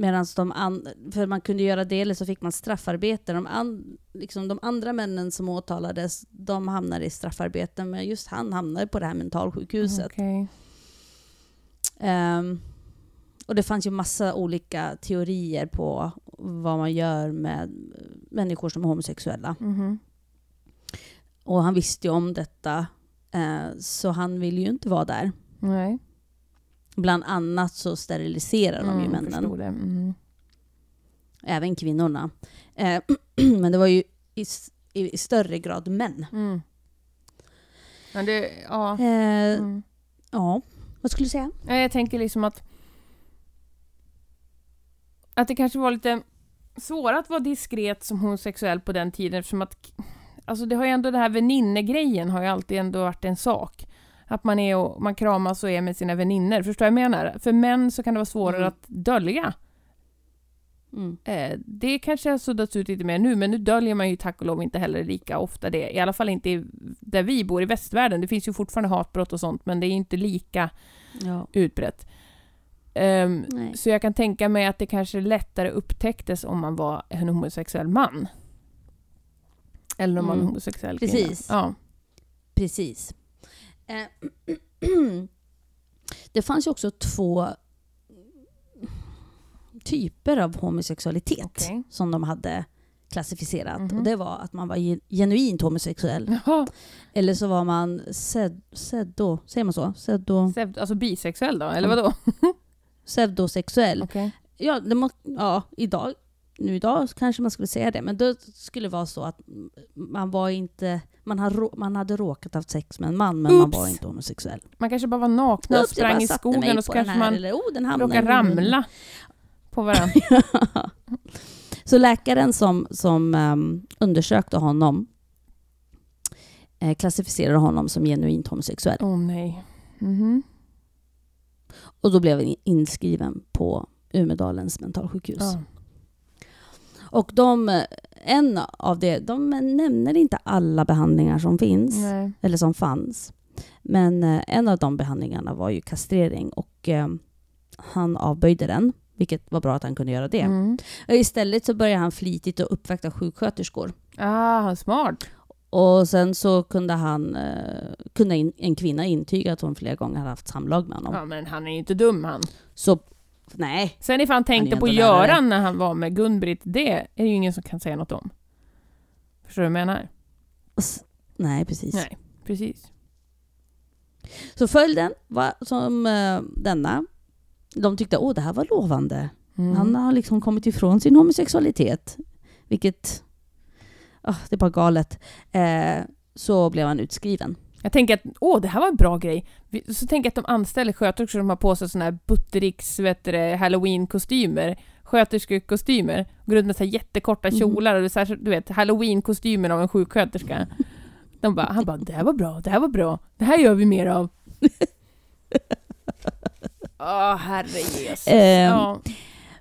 Medan de an- för man kunde göra det eller så fick man straffarbete. De, an- liksom de andra männen som åtalades, de hamnade i straffarbete. Men just han hamnade på det här mentalsjukhuset. Okej. Ehm, och det fanns ju massa olika teorier på vad man gör med människor som är homosexuella. Mhm. Och han visste ju om detta, eh, så han ville ju inte vara där. Nej. Bland annat så steriliserar de ju Mm, männen, förstod det. Mm. även kvinnorna. Eh, [CLEARS THROAT] men det var ju i, i, i större grad män. Mm. Ja, det, ja. Mm. Ja, vad skulle du säga? Jag tänker liksom att att det kanske var lite svårare att vara diskret som homosexuell på den tiden eftersom att alltså det har ju ändå det här väninnegrejen har ju alltid ändå varit en sak. Att man är och man kramas och är med sina väninnor. Förstår jag vad jag menar? För män så kan det vara svårare Mm. att dölja. Mm. Eh, det kanske har suddats ut lite mer nu, men nu döljer man ju tack och lov inte heller lika ofta det. I alla fall inte i, där vi bor i västvärlden. Det finns ju fortfarande hatbrott och sånt, men det är inte lika Ja. utbrett. Nej. så jag kan tänka mig att det kanske lättare upptäcktes om man var en homosexuell man. Eller om man var Mm. homosexuell Precis. kvinna. Ja. Precis. Eh, [CLEARS THROAT] det fanns ju också två typer av homosexualitet Okej. som de hade klassificerat. Mhm. Och det var att man var ge- genuint homosexuell. Jaha. Eller så var man sed, seddo, säger man så? Seddo, Sev- Alltså bisexuell då, eller Mm. vadå? pseudosexuell. Okej. Ja, det må, ja, idag, nu idag kanske man skulle säga det, men då skulle det vara så att man var inte, man hade, rå- man hade råkat haft sex med en man, men man Oops. var inte homosexuell. Man kanske bara var nakna och Oops, sprang i skogen och så kanske här, man eller, oh, råkade munnen. På varandra. [LAUGHS] Så läkaren som, som ehm, undersökte honom eh, klassificerade honom som genuint homosexuell. Åh nej. Mhm. Och då blev han inskriven på Umedalens mentalsjukhus. Ja. Och de, en av det, de nämner inte alla behandlingar som finns, Nej. eller som fanns. Men eh, en av de behandlingarna var ju kastrering och eh, han avböjde den, vilket var bra att han kunde göra det. Mm. Och Istället så började han flitigt att uppvakta sjuksköterskor. Ah, smart. Och sen så kunde han, eh, kunde in, en kvinna intyga att hon flera gånger hade haft samlag med honom. Ja, men han är ju inte dum han. Så Nej. Sen ifall han tänkte är på lärare. Göran när han var med Gun-Britt, det är det ju ingen som kan säga något om. Förstår du vad jag menar? Nej, precis. Nej, precis. Så följden var som eh, denna. De tyckte åh det här var lovande. Mm. Han har liksom kommit ifrån sin homosexualitet. Vilket, ah, det är bara galet. Eh, så blev han utskriven. Jag tänker att, åh, det här var en bra grej. Så tänker jag att de anställer sköterskor som har på sig såna här Buttericks, halloween-kostymer. Sköterskekostymer. Går runt med så här jättekorta Mhm. kjolar och det är så här, du vet, halloween-kostymen av en sjuksköterska. De bara, han bara, det här var bra, det här var bra. Det här gör vi mer av. [LAUGHS] Åh, herre Jesus. Ehm, ja.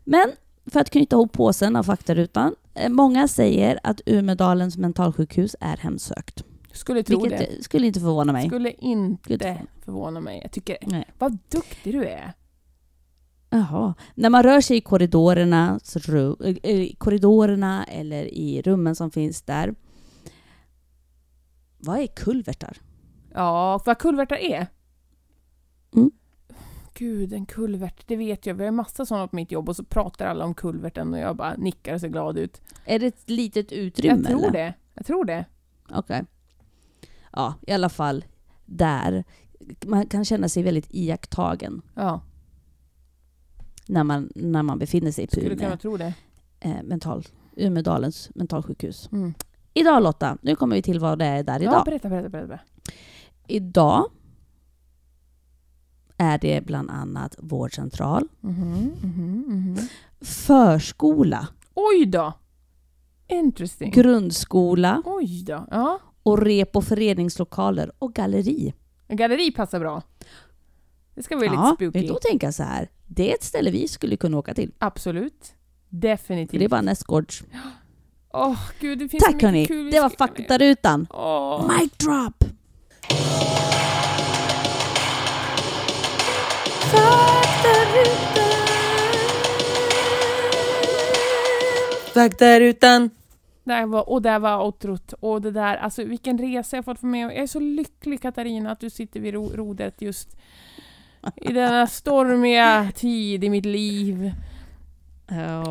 Men för att knyta ihop påsen av faktarutan. Eh, många säger att Umedalens mentalsjukhus är hemsökt. Skulle tro Vilket det. eh, skulle inte förvåna mig. Skulle inte förvåna mig. Jag tycker, Nej. vad duktig du är. Jaha. När man rör sig i korridorerna, eh, korridorerna eller i rummen som finns där. Vad är kulvertar? Ja, vad kulvertar är? Mm. Gud, en kulvert, det vet jag. Vi har massa sådana på mitt jobb och så pratar alla om kulverten och jag bara nickar och ser glad ut. Är det ett litet utrymme? jag tror eller? det. Jag tror det. Okej. Ja, i alla fall där. Man kan känna sig väldigt iakttagen Ja, när man, när man befinner sig på skulle kunna tro det. eh, mental, Umedalens mentalsjukhus. Mm. Idag Lotta, nu kommer vi till vad det är där Ja, idag. berätta, berätta, berätta. Idag är det bland annat vårdcentral, Mhm, mhm, mhm. förskola, Oj då! Interesting. grundskola Oj då. Ja. och rep och föreningslokaler och galleri. Galleri passar bra. Det ska vara Ja, lite spooky. då tänker jag så här. Det är ett ställe vi skulle kunna åka till. Absolut. För Definitivt. det är bara nästgårds. Åh, gud, det finns Tack hörni, det var faktarutan. Åh. Mic drop! Faktarutan. Där var, och där var outrot. Och det där, alltså vilken resa jag fått vara med. Jag är så lycklig Katarina att du sitter vid ro rodret just i denna stormiga tid i mitt liv.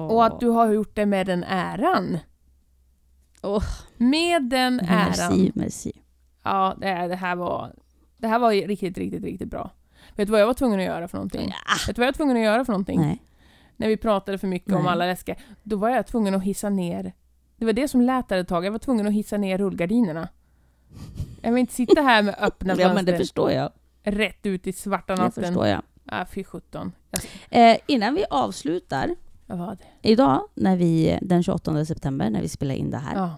Och att du har gjort det med den äran. Åh. Med den äran. Merci, merci. Ja, det, det här var det här var riktigt, riktigt, riktigt bra. Vet du vad jag var tvungen att göra för någonting? Ja. Vet du vad jag var tvungen att göra för någonting? Nej. När vi pratade för mycket om Nej. alla läskiga. Då var jag tvungen att hissa ner. Det var det som lät där ett tag. Jag var tvungen att hissa ner rullgardinerna. Jag vill inte sitta här med [LAUGHS] öppna Ja, men det fönster förstår jag. rätt ut i svarta Det natten. förstår jag. Ah, fy sjutton. Eh, innan vi avslutar, Vad det? idag när vi, den 28 september när vi spelar in det här, Ja.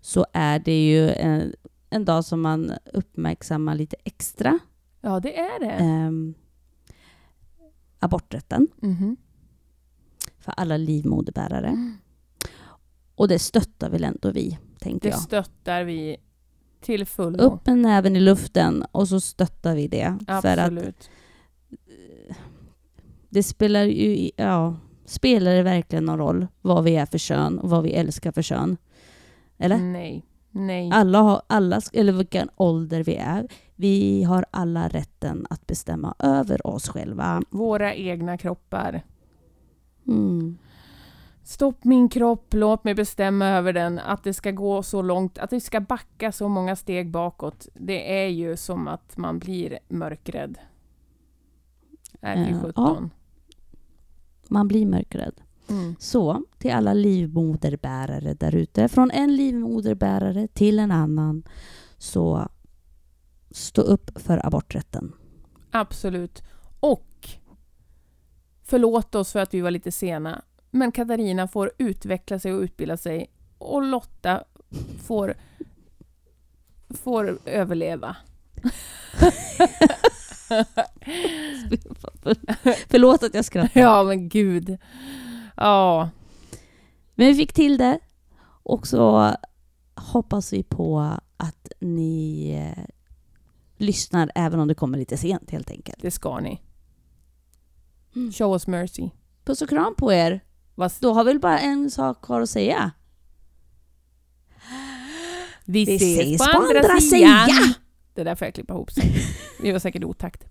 så är det ju en, en dag som man uppmärksammar lite extra. Ja, det är det. ehm, aborträtten Mhm. för alla livmoderbärare. Mm. Och det stöttar väl ändå vi, tänker Det jag. stöttar vi till fullo. Upp med näven i luften och så stöttar vi det. För att Absolut. det spelar ju, ja, spelar det verkligen någon roll vad vi är för kön och vad vi älskar för kön? Eller? Nej. Nej. Alla har, alla, eller vilken ålder vi är. Vi har alla rätten att bestämma över oss själva. Våra egna kroppar. Mm. Stopp min kropp, låt mig bestämma över den. Att det ska gå så långt, att det ska backa så många steg bakåt. Det är ju som att man blir mörkrädd. Är Eh, fy sjutton. Man blir mörkrädd. Mm. Så till alla livmoderbärare där ute, från en livmoderbärare till en annan, så stå upp för aborträtten. Absolut. Och förlåt oss för att vi var lite sena. Men Katarina får utveckla sig och utbilda sig. Och Lotta får, får överleva. [LAUGHS] Förlåt att jag skrattar. Ja, men gud. Ja, Men vi fick till det. Och så hoppas vi på att ni eh, lyssnar även om det kommer lite sent helt enkelt. det ska ni. Mm. Show us mercy. Puss och kram på er. Vad Då har vi väl bara en sak kvar att säga. Vi, Vi ses, ses på på andra, andra sidan. sidan. Det där får jag klippa ihop sen. [LAUGHS] Vi var säkert otakt.